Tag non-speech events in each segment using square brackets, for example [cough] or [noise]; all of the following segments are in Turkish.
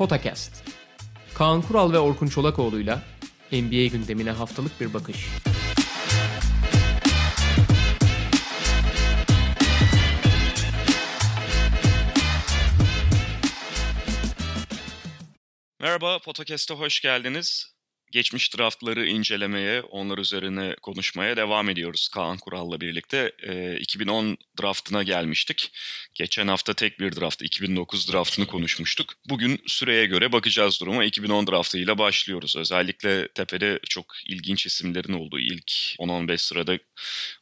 Potakast. Kaan Kural ve Orkun Çolakoğlu'yla NBA gündemine haftalık bir bakış. Merhaba, Podcast'a hoş geldiniz. Geçmiş draftları incelemeye, onlar üzerine konuşmaya devam ediyoruz Kaan Kural'la birlikte. E, 2010 draftına gelmiştik. Geçen hafta tek bir draft, 2009 draftını konuşmuştuk. Bugün süreye göre bakacağız duruma. 2010 draftıyla başlıyoruz. Özellikle tepede çok ilginç isimlerin olduğu, ilk 10-15 sırada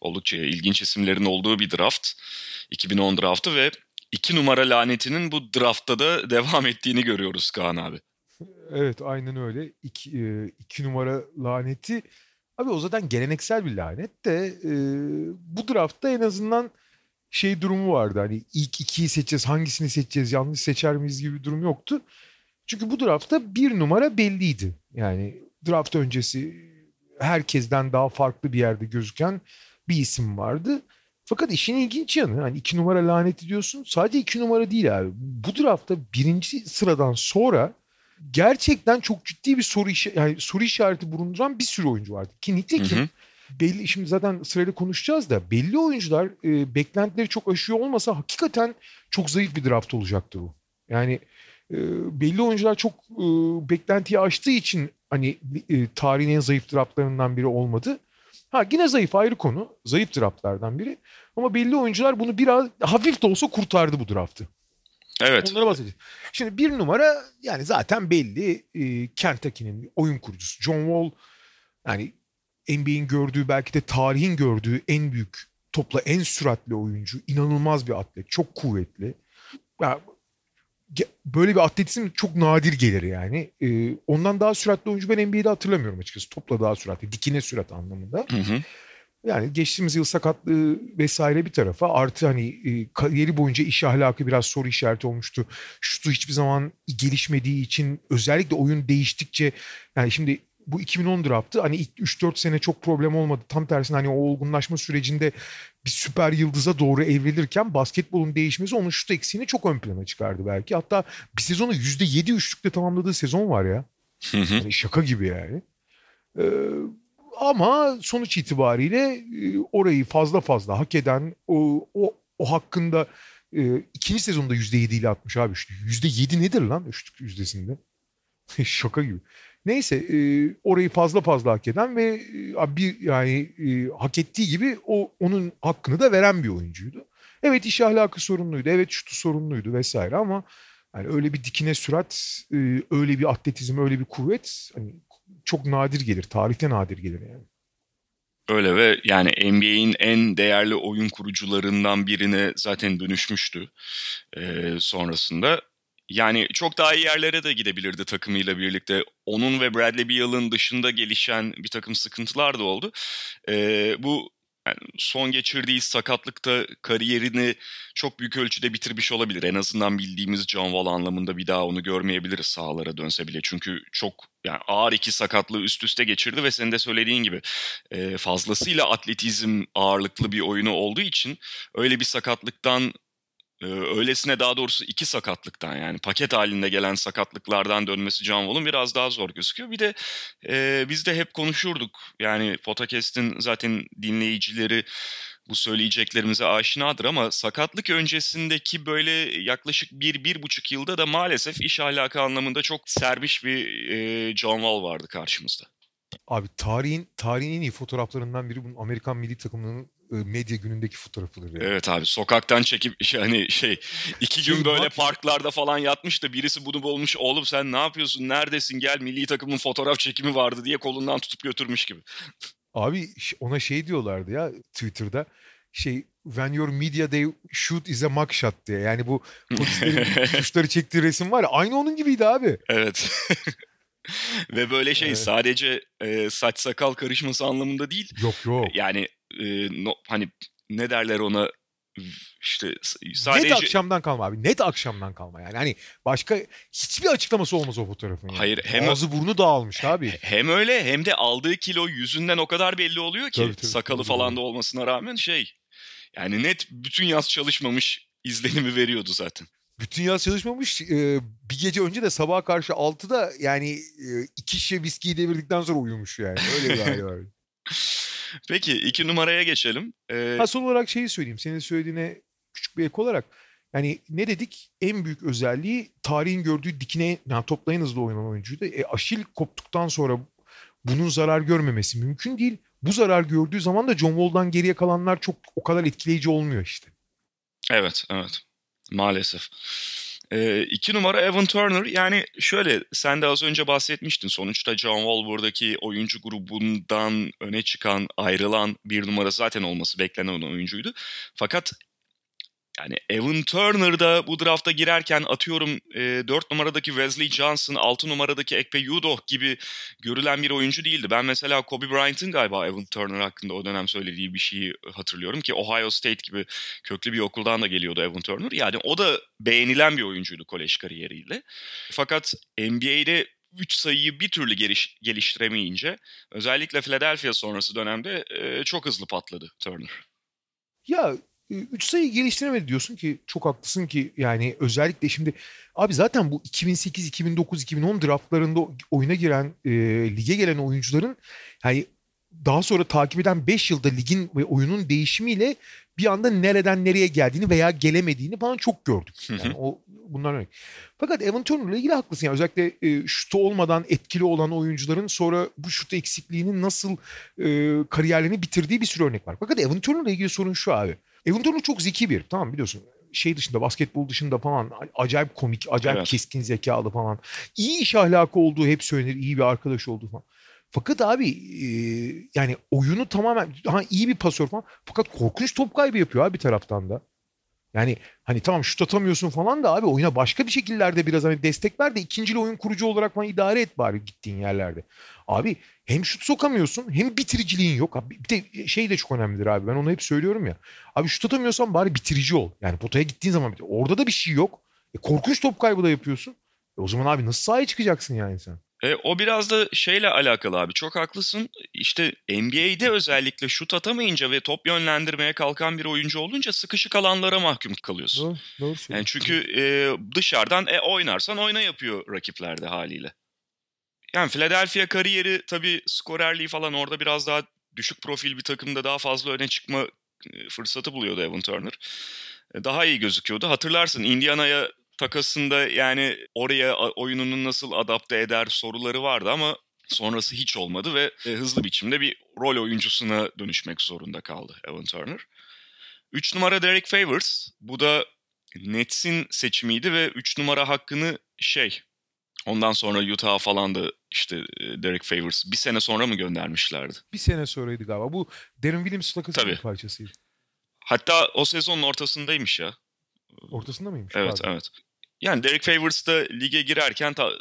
oldukça ilginç isimlerin olduğu bir draft. 2010 draftı ve 2 numara lanetinin bu draftta da [laughs] devam ettiğini görüyoruz Kaan abi. Evet aynen öyle. İki, e, iki numara laneti. Abi o zaten geleneksel bir lanet de e, bu draftta en azından şey durumu vardı. Hani ilk ikiyi seçeceğiz, hangisini seçeceğiz, yanlış seçer miyiz gibi bir durum yoktu. Çünkü bu draftta bir numara belliydi. Yani draft öncesi herkesten daha farklı bir yerde gözüken bir isim vardı. Fakat işin ilginç yanı hani iki numara laneti diyorsun sadece iki numara değil abi. Bu draftta birinci sıradan sonra gerçekten çok ciddi bir soru işi, yani soru işareti bulunduran bir sürü oyuncu vardı. Ki nitekim hı hı. belli şimdi zaten sırayla konuşacağız da belli oyuncular e, beklentileri çok aşıyor olmasa hakikaten çok zayıf bir draft olacaktı bu. Yani e, belli oyuncular çok e, beklentiyi aştığı için hani e, tarihin en zayıf draftlarından biri olmadı. Ha yine zayıf ayrı konu. Zayıf draftlardan biri. Ama belli oyuncular bunu biraz hafif de olsa kurtardı bu draftı. Evet. Onlara bahsedeceğiz. Şimdi bir numara yani zaten belli e, Kentucky'nin oyun kurucusu. John Wall yani NBA'in gördüğü belki de tarihin gördüğü en büyük topla en süratli oyuncu. inanılmaz bir atlet. Çok kuvvetli. Yani, böyle bir atletizm çok nadir gelir yani. Ee, ondan daha süratli oyuncu ben NBA'de hatırlamıyorum açıkçası. Topla daha süratli. Dikine sürat anlamında. Hı hı. Yani geçtiğimiz yıl sakatlığı vesaire bir tarafa artı hani e, kariyeri boyunca iş ahlakı biraz soru işareti olmuştu. Şutu hiçbir zaman gelişmediği için özellikle oyun değiştikçe yani şimdi bu 2010 draftı hani ilk 3-4 sene çok problem olmadı. Tam tersine hani o olgunlaşma sürecinde bir süper yıldıza doğru evrilirken basketbolun değişmesi onun şut eksiğini çok ön plana çıkardı belki. Hatta bir sezonu %7 üçlükle tamamladığı sezon var ya. Yani şaka gibi yani. Ee, ama sonuç itibariyle e, orayı fazla fazla hak eden o, o, o hakkında e, ikinci sezonda %7 ile atmış abi. %7 nedir lan üçlük yüzdesinde? [laughs] Şaka gibi. Neyse e, orayı fazla fazla hak eden ve e, bir yani e, hak ettiği gibi o onun hakkını da veren bir oyuncuydu. Evet iş ahlakı sorunluydu. Evet şutu sorunluydu vesaire ama yani öyle bir dikine sürat, e, öyle bir atletizm, öyle bir kuvvet hani çok nadir gelir. Tarihte nadir gelir yani. Öyle ve yani NBA'in en değerli oyun kurucularından birine zaten dönüşmüştü e, sonrasında. Yani çok daha iyi yerlere de gidebilirdi takımıyla birlikte. Onun ve Bradley Beal'ın dışında gelişen bir takım sıkıntılar da oldu. E, bu yani son geçirdiği sakatlıkta kariyerini çok büyük ölçüde bitirmiş olabilir. En azından bildiğimiz John Wall anlamında bir daha onu görmeyebiliriz sahalara dönse bile. Çünkü çok yani ağır iki sakatlığı üst üste geçirdi ve senin de söylediğin gibi fazlasıyla atletizm ağırlıklı bir oyunu olduğu için öyle bir sakatlıktan ee, öylesine daha doğrusu iki sakatlıktan yani paket halinde gelen sakatlıklardan dönmesi Can Wall'un biraz daha zor gözüküyor. Bir de e, biz de hep konuşurduk yani podcast'in zaten dinleyicileri bu söyleyeceklerimize aşinadır ama sakatlık öncesindeki böyle yaklaşık bir, bir buçuk yılda da maalesef iş ahlakı anlamında çok serbiş bir e, John Wall vardı karşımızda. Abi tarihin tarihin en iyi fotoğraflarından biri bunun Amerikan milli takımının medya günündeki fotoğrafıdır. Yani. Evet abi sokaktan çekip [laughs] hani şey iki gün şey, böyle parklarda falan yatmış da birisi bunu bulmuş oğlum sen ne yapıyorsun neredesin gel milli takımın fotoğraf çekimi vardı diye kolundan tutup götürmüş gibi. Abi ona şey diyorlardı ya Twitter'da şey when your media they shoot is a mugshot diye. Yani bu [laughs] suçları çektiği resim var ya aynı onun gibiydi abi. Evet. [laughs] Ve böyle şey evet. sadece e, saç sakal karışması anlamında değil. Yok yok. Yani e, no, hani ne derler ona işte sadece... Net akşamdan kalma abi. Net akşamdan kalma yani. Hani başka hiçbir açıklaması olmaz o fotoğrafın. Yani. Hayır hem... Ağzı burnu dağılmış abi. Hem öyle hem de aldığı kilo yüzünden o kadar belli oluyor ki tabii, tabii, sakalı tabii, falan da olmasına rağmen şey. Yani net bütün yaz çalışmamış izlenimi veriyordu zaten. bütün yaz çalışmamış. Ee, bir gece önce de sabaha karşı 6'da yani e, iki şişe viskiyi devirdikten sonra uyumuş yani. Öyle bir hali var. [laughs] Peki iki numaraya geçelim. Ee, Ha, son olarak şeyi söyleyeyim. Senin söylediğine küçük bir ek olarak. Yani ne dedik? En büyük özelliği tarihin gördüğü dikine yani topla en hızlı oynanan oyuncuydu. E, Aşil koptuktan sonra bunun zarar görmemesi mümkün değil. Bu zarar gördüğü zaman da John Wall'dan geriye kalanlar çok o kadar etkileyici olmuyor işte. Evet, evet. Maalesef. Ee, iki numara Evan Turner. Yani şöyle sen de az önce bahsetmiştin. Sonuçta John Wall buradaki oyuncu grubundan öne çıkan, ayrılan bir numara zaten olması beklenen oyuncuydu. Fakat yani Evan Turner da bu drafta girerken atıyorum e, 4 numaradaki Wesley Johnson, 6 numaradaki Ekpe Udoh gibi görülen bir oyuncu değildi. Ben mesela Kobe Bryant'ın galiba Evan Turner hakkında o dönem söylediği bir şeyi hatırlıyorum ki Ohio State gibi köklü bir okuldan da geliyordu Evan Turner. Yani o da beğenilen bir oyuncuydu kolej kariyeriyle. Fakat NBA'de 3 sayıyı bir türlü geliş, geliştiremeyince özellikle Philadelphia sonrası dönemde e, çok hızlı patladı Turner. Ya 3 sayı geliştiremedi diyorsun ki çok haklısın ki yani özellikle şimdi abi zaten bu 2008, 2009, 2010 draftlarında oyuna giren e, lige gelen oyuncuların yani daha sonra takip eden 5 yılda ligin ve oyunun değişimiyle bir anda nereden nereye geldiğini veya gelemediğini falan çok gördük. Yani o bunlar örnek. Fakat Evan Turner ile ilgili haklısın. Yani özellikle e, şutu olmadan etkili olan oyuncuların sonra bu şut eksikliğinin nasıl e, kariyerlerini bitirdiği bir sürü örnek var. Fakat Evan Turner ile ilgili sorun şu abi. Evan Turner çok zeki bir. Tamam biliyorsun şey dışında basketbol dışında falan acayip komik, acayip Evet. keskin zekalı falan. İyi iş ahlakı olduğu hep söylenir. iyi bir arkadaş olduğu falan. Fakat abi e, yani oyunu tamamen ha, iyi bir pasör falan. Fakat korkunç top kaybı yapıyor abi bir taraftan da. Yani hani tamam şut atamıyorsun falan da abi oyuna başka bir şekillerde biraz hani destek ver de ikincili oyun kurucu olarak falan idare et bari gittiğin yerlerde. Abi hem şut sokamıyorsun hem bitiriciliğin yok. Abi, bir de şey de çok önemlidir abi ben onu hep söylüyorum ya. Abi şut atamıyorsan bari bitirici ol. Yani potaya gittiğin zaman. Orada da bir şey yok. E, korkunç top kaybı da yapıyorsun. E, o zaman abi nasıl sahaya çıkacaksın yani sen? E, o biraz da şeyle alakalı abi. Çok haklısın. İşte NBA'de özellikle şut atamayınca ve top yönlendirmeye kalkan bir oyuncu olunca sıkışık alanlara mahkum kalıyorsun. Doğru, doğru söylüyorsun. Yani çünkü e, dışarıdan e, oynarsan oyna yapıyor rakiplerde haliyle. Yani Philadelphia kariyeri tabii skorerliği falan orada biraz daha düşük profil bir takımda daha fazla öne çıkma e, fırsatı buluyordu Evan Turner. E, Daha iyi gözüküyordu. Hatırlarsın Indiana'ya takasında yani oraya oyununu nasıl adapte eder soruları vardı ama sonrası hiç olmadı ve e, hızlı biçimde bir rol oyuncusuna dönüşmek zorunda kaldı Evan Turner. 3 numara Derek Favors. Bu da Nets'in seçimiydi ve 3 numara hakkını şey ondan sonra Utah falan da işte e, Derek Favors bir sene sonra mı göndermişlerdi? Bir sene sonraydı galiba. Bu Darren Williams takasının Tabii. bir parçasıydı. Hatta o sezonun ortasındaymış ya. Ortasında mıymış? Evet Pardon. evet. Yani Derek Favors da lige girerken ta-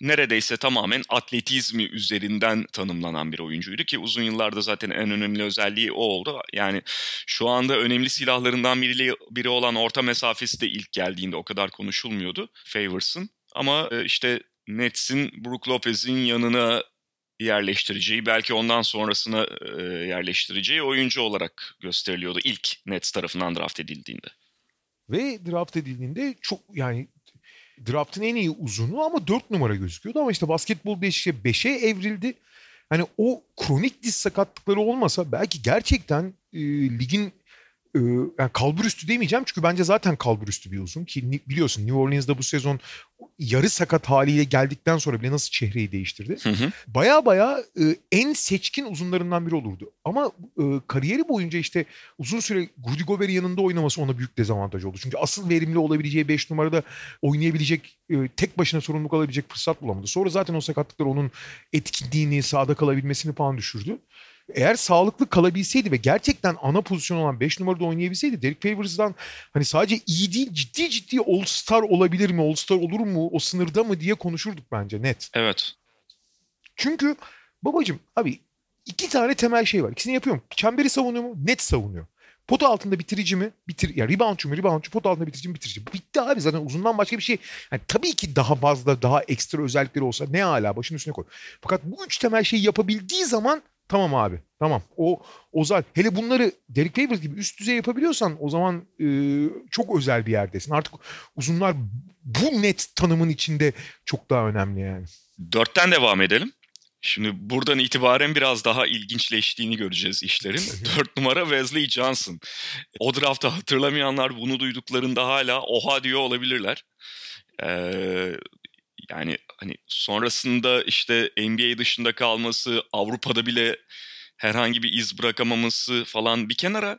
neredeyse tamamen atletizmi üzerinden tanımlanan bir oyuncuydu ki uzun yıllarda zaten en önemli özelliği o oldu. Yani şu anda önemli silahlarından biri, biri olan orta mesafesi de ilk geldiğinde o kadar konuşulmuyordu Favors'ın. Ama e, işte Nets'in Brook Lopez'in yanına yerleştireceği belki ondan sonrasına e, yerleştireceği oyuncu olarak gösteriliyordu ilk Nets tarafından draft edildiğinde. Ve draft edildiğinde çok yani draftın en iyi uzunu ama 4 numara gözüküyordu ama işte basketbol değişikçe 5'e evrildi. Hani o kronik diz sakatlıkları olmasa belki gerçekten e, ligin e, yani kalburüstü demeyeceğim çünkü bence zaten kalburüstü bir uzun ki biliyorsun New Orleans'da bu sezon yarı sakat haliyle geldikten sonra bile nasıl çehreyi değiştirdi. Hı hı. Baya baya e, en seçkin uzunlarından biri olurdu. Ama e, kariyeri boyunca işte uzun süre Rudy Gobert'in yanında oynaması ona büyük dezavantaj oldu. Çünkü asıl verimli olabileceği 5 numarada oynayabilecek, e, tek başına sorumluluk alabilecek fırsat bulamadı. Sonra zaten o sakatlıklar onun etkinliğini, sahada kalabilmesini falan düşürdü. Eğer sağlıklı kalabilseydi ve gerçekten ana pozisyon olan 5 numarada oynayabilseydi Derek Favors'dan hani sadece iyi değil ciddi ciddi All-Star olabilir mi? All-Star olur mu? O sınırda mı diye konuşurduk bence net. Evet. Çünkü babacım abi iki tane temel şey var. İkisini yapıyorum. Çemberi savunuyor mu? Net savunuyor. Pota altında bitirici mi? Bitir ya reboundçu mu? Reboundçu. Pota altında bitirici mi? Bitirici. Bitti abi zaten uzundan başka bir şey. Yani tabii ki daha fazla daha ekstra özellikleri olsa ne hala başın üstüne koy. Fakat bu üç temel şeyi yapabildiği zaman Tamam abi. Tamam. O Ozal. Hele bunları Derek Favors gibi üst düzey yapabiliyorsan o zaman e, çok özel bir yerdesin. Artık uzunlar bu net tanımın içinde çok daha önemli yani. Dörtten devam edelim. Şimdi buradan itibaren biraz daha ilginçleştiğini göreceğiz işlerin. [laughs] Dört numara Wesley Johnson. O draftta hatırlamayanlar bunu duyduklarında hala oha diyor olabilirler. Ee, yani hani sonrasında işte NBA dışında kalması, Avrupa'da bile herhangi bir iz bırakamaması falan bir kenara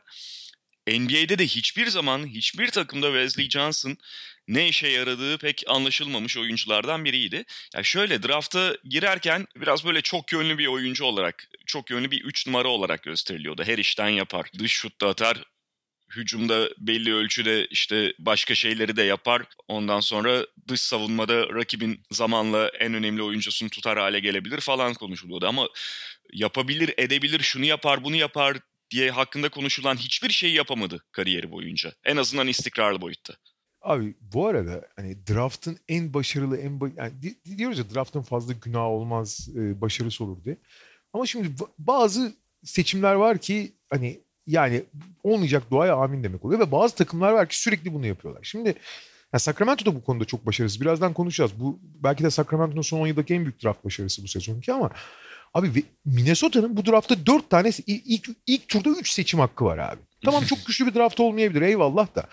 NBA'de de hiçbir zaman hiçbir takımda Wesley Johnson ne işe yaradığı pek anlaşılmamış oyunculardan biriydi. Yani şöyle drafta girerken biraz böyle çok yönlü bir oyuncu olarak, çok yönlü bir 3 numara olarak gösteriliyordu. Her işten yapar. Dış şut da atar, hücumda belli ölçüde işte başka şeyleri de yapar. Ondan sonra dış savunmada rakibin zamanla en önemli oyuncusunu tutar hale gelebilir falan konuşuluyordu. Ama yapabilir, edebilir, şunu yapar, bunu yapar diye hakkında konuşulan hiçbir şeyi yapamadı kariyeri boyunca. En azından istikrarlı boyutta. Abi bu arada hani draft'ın en başarılı en ba- yani diyoruz ya draft'ın fazla günah olmaz e, başarısı olur diye. Ama şimdi bazı seçimler var ki hani yani olmayacak duaya amin demek oluyor ve bazı takımlar var ki sürekli bunu yapıyorlar. Şimdi yani Sacramento da bu konuda çok başarısız. Birazdan konuşacağız. Bu belki de Sacramento'nun son 10 yıldaki en büyük draft başarısı bu sezonki ama abi Minnesota'nın bu draftta 4 tane ilk, ilk turda 3 seçim hakkı var abi. Tamam çok güçlü bir draft olmayabilir eyvallah da.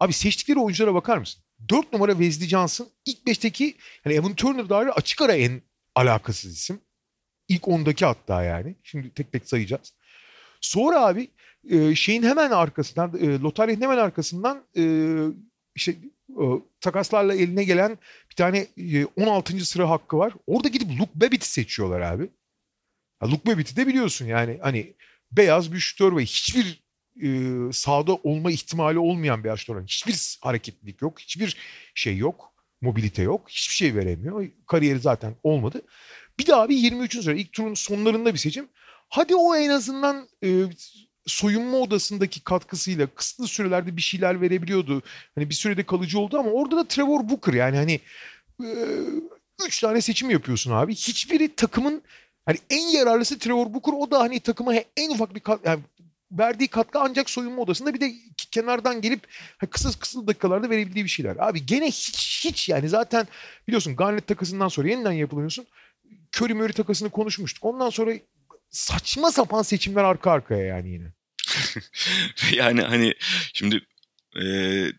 Abi seçtikleri oyunculara bakar mısın? 4 numara Wesley Johnson ilk 5'teki hani Evan Turner dair açık ara en alakasız isim. İlk 10'daki hatta yani. Şimdi tek tek sayacağız. Sonra abi e, şeyin hemen arkasından e, lotaryanın hemen arkasından e, işte e, takaslarla eline gelen bir tane e, 16. sıra hakkı var. Orada gidip Luke Babbitt'i seçiyorlar abi. Ya Luke Babbitt'i de biliyorsun yani hani beyaz bir şütör ve hiçbir e, sahada olma ihtimali olmayan bir yaşlı Hiçbir hareketlilik yok. Hiçbir şey yok. Mobilite yok. Hiçbir şey veremiyor. Kariyeri zaten olmadı. Bir daha bir 23. sıra ilk turun sonlarında bir seçim. Hadi o en azından e, soyunma odasındaki katkısıyla kısıtlı sürelerde bir şeyler verebiliyordu. Hani bir sürede kalıcı oldu ama orada da Trevor Booker yani hani e, üç tane seçim yapıyorsun abi. Hiçbiri takımın hani en yararlısı Trevor Booker o da hani takıma en ufak bir kat, yani verdiği katkı ancak soyunma odasında bir de kenardan gelip hani kısa kısa dakikalarda verebildiği bir şeyler. Abi gene hiç hiç yani zaten biliyorsun Garnett takasından sonra yeniden yapılıyorsun. Curry Murray takasını konuşmuştuk. Ondan sonra saçma sapan seçimler arka arkaya yani yine. [laughs] yani hani şimdi e,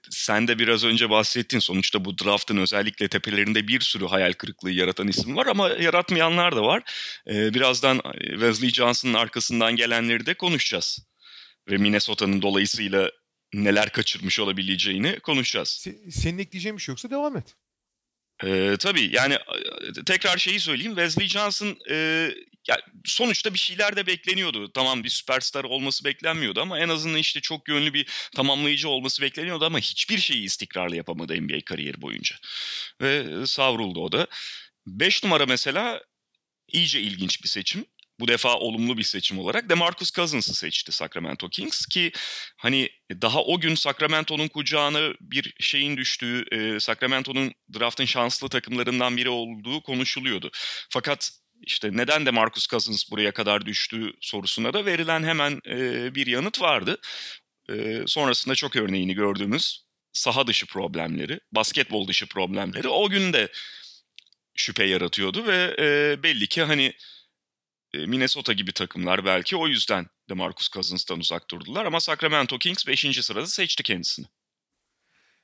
sen de biraz önce bahsettin sonuçta bu draftın özellikle tepelerinde bir sürü hayal kırıklığı yaratan isim var ama yaratmayanlar da var. E, birazdan Wesley Johnson'ın arkasından gelenleri de konuşacağız. Ve Minnesota'nın dolayısıyla neler kaçırmış olabileceğini konuşacağız. Se- senin ekleyeceğin bir şey yoksa devam et. Ee, tabii yani tekrar şeyi söyleyeyim. Wesley Johnson e, ya sonuçta bir şeyler de bekleniyordu. Tamam bir süperstar olması beklenmiyordu ama en azından işte çok yönlü bir tamamlayıcı olması bekleniyordu ama hiçbir şeyi istikrarlı yapamadı NBA kariyeri boyunca. Ve savruldu o da. 5 numara mesela iyice ilginç bir seçim bu defa olumlu bir seçim olarak DeMarcus Cousins'ı seçti Sacramento Kings ki hani daha o gün Sacramento'nun kucağına bir şeyin düştüğü, e, Sacramento'nun draftın şanslı takımlarından biri olduğu konuşuluyordu. Fakat işte neden de Marcus Cousins buraya kadar düştü sorusuna da verilen hemen e, bir yanıt vardı. E, sonrasında çok örneğini gördüğümüz saha dışı problemleri, basketbol dışı problemleri o gün de şüphe yaratıyordu ve e, belli ki hani e, Minnesota gibi takımlar belki o yüzden de Marcus Cousins'tan uzak durdular ama Sacramento Kings 5. sırada seçti kendisini.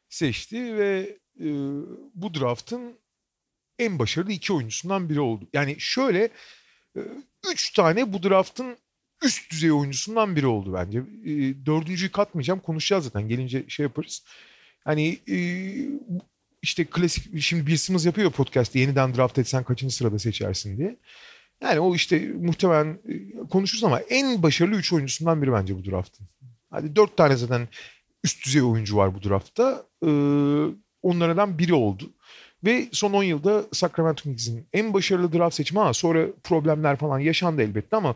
Seçti ve e, bu draftın en başarılı iki oyuncusundan biri oldu. Yani şöyle e, üç tane bu draftın üst düzey oyuncusundan biri oldu bence. E, dördüncüyü katmayacağım konuşacağız zaten gelince şey yaparız. Hani e, işte klasik şimdi Bill Simmons yapıyor podcast'te yeniden draft etsen kaçıncı sırada seçersin diye. Yani o işte muhtemelen konuşuruz ama en başarılı 3 oyuncusundan biri bence bu draftın. Hadi 4 tane zaten üst düzey oyuncu var bu draftta. Onlardan biri oldu. Ve son 10 yılda Sacramento Kings'in en başarılı draft seçimi ha sonra problemler falan yaşandı elbette ama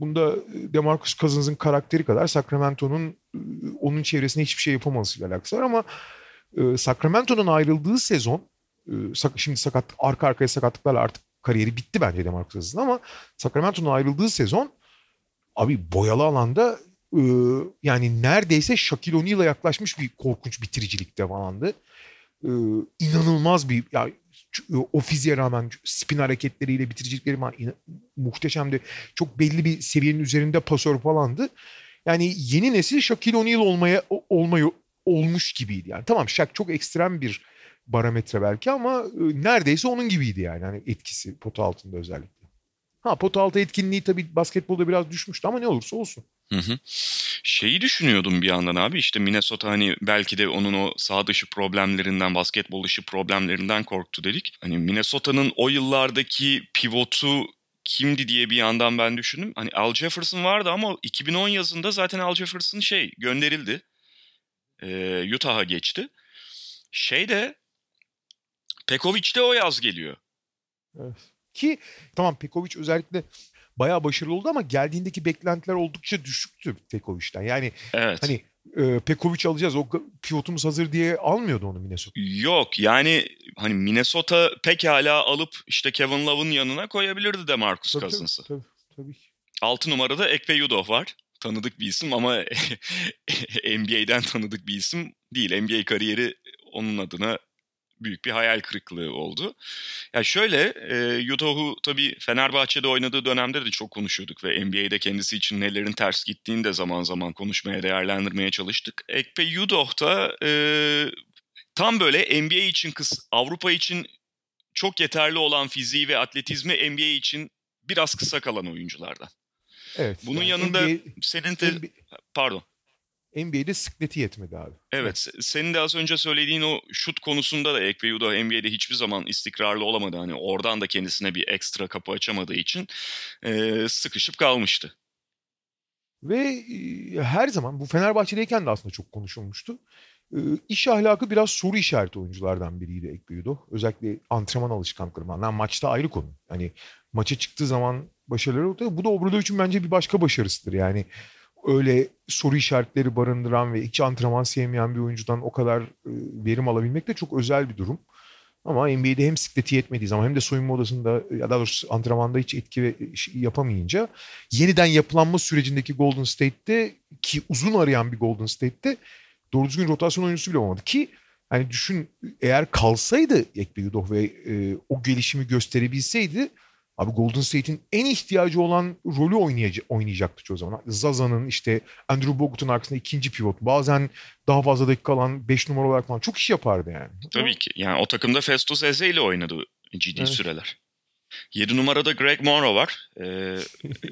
bunda DeMarcus Cousins'ın karakteri kadar Sacramento'nun e, onun çevresinde hiçbir şey yapamamasıyla alakası var ama e, Sacramento'nun ayrıldığı sezon e, şimdi sakat arka arkaya sakatlıklarla artık kariyeri bitti bence de Marcus Cousins ama Sacramento'nun ayrıldığı sezon Abi boyalı alanda e, yani neredeyse Shaquille O'Neal'a yaklaşmış bir korkunç bitiricilikte falandı. E, inanılmaz bir ya, o fiziğe rağmen spin hareketleriyle bitiricilikleri falan muhteşemdi. Çok belli bir seviyenin üzerinde pasör falandı. Yani yeni nesil Shaquille O'Neal olmaya olmayı olmuş gibiydi yani. Tamam Shaq çok ekstrem bir barometre belki ama e, neredeyse onun gibiydi yani hani etkisi pota altında özellikle. Ha pota altı etkinliği tabii basketbolda biraz düşmüştü ama ne olursa olsun. Hı hı. Şeyi düşünüyordum bir yandan abi işte Minnesota hani belki de onun o sağ dışı problemlerinden basketbol dışı problemlerinden korktu dedik. Hani Minnesota'nın o yıllardaki pivotu kimdi diye bir yandan ben düşündüm. Hani Al Jefferson vardı ama 2010 yazında zaten Al Jefferson şey gönderildi. Ee, Utah'a geçti. Şey de Pekovic de o yaz geliyor. Evet. Ki tamam Pekovic özellikle bayağı başarılı oldu ama geldiğindeki beklentiler oldukça düşüktü Pekovic'ten. Yani evet. hani e, Pekovic alacağız o pivotumuz hazır diye almıyordu onu Minnesota. Yok yani hani Minnesota pekala alıp işte Kevin Love'ın yanına koyabilirdi de Marcus tabii, Cousins'ı. Tabii, tabii, tabii. 6 numarada Ekpe Yudoh var. Tanıdık bir isim ama [laughs] NBA'den tanıdık bir isim değil. NBA kariyeri onun adına büyük bir hayal kırıklığı oldu. Ya yani şöyle e, Yudoh'u tabii Fenerbahçe'de oynadığı dönemde de çok konuşuyorduk ve NBA'de kendisi için nelerin ters gittiğini de zaman zaman konuşmaya, değerlendirmeye çalıştık. Ekpe Yudoh da e, tam böyle NBA için kıs Avrupa için çok yeterli olan fiziği ve atletizmi NBA için biraz kısa kalan oyunculardan. Evet. Bunun yani yanında NBA, senin de NBA, pardon. NBA'de sıkleti yetmedi abi. Evet. Senin de az önce söylediğin o şut konusunda da Ekpeyuda NBA'de hiçbir zaman istikrarlı olamadı. Hani oradan da kendisine bir ekstra kapı açamadığı için e, sıkışıp kalmıştı. Ve her zaman bu Fenerbahçe'deyken de aslında çok konuşulmuştu. İş ahlakı biraz soru işareti oyunculardan biriydi Ekpeyudo. Özellikle antrenman alışkanlıklarından. Maçta ayrı konu. Hani maça çıktığı zaman başarıları oldu. Bu da Obradovic'in bence bir başka başarısıdır. Yani öyle soru işaretleri barındıran ve hiç antrenman sevmeyen bir oyuncudan o kadar e, verim alabilmek de çok özel bir durum. Ama NBA'de hem sikleti yetmediği zaman hem de soyunma odasında ya da doğrusu antrenmanda hiç etki yapamayınca yeniden yapılanma sürecindeki Golden State'te ki uzun arayan bir Golden State'te doğru düzgün rotasyon oyuncusu bile olmadı ki hani düşün eğer kalsaydı Ekbe Yudoh ve e, o gelişimi gösterebilseydi Abi Golden State'in en ihtiyacı olan rolü oynayacak, oynayacaktı çoğu zaman. Zaza'nın işte Andrew Bogut'un arkasında ikinci pivot. Bazen daha fazla dakika kalan 5 numara olarak falan çok iş yapardı yani. Tabii ki. Yani o takımda Festus Eze ile oynadı ciddi evet. süreler. 7 numarada Greg Monroe var. Ee,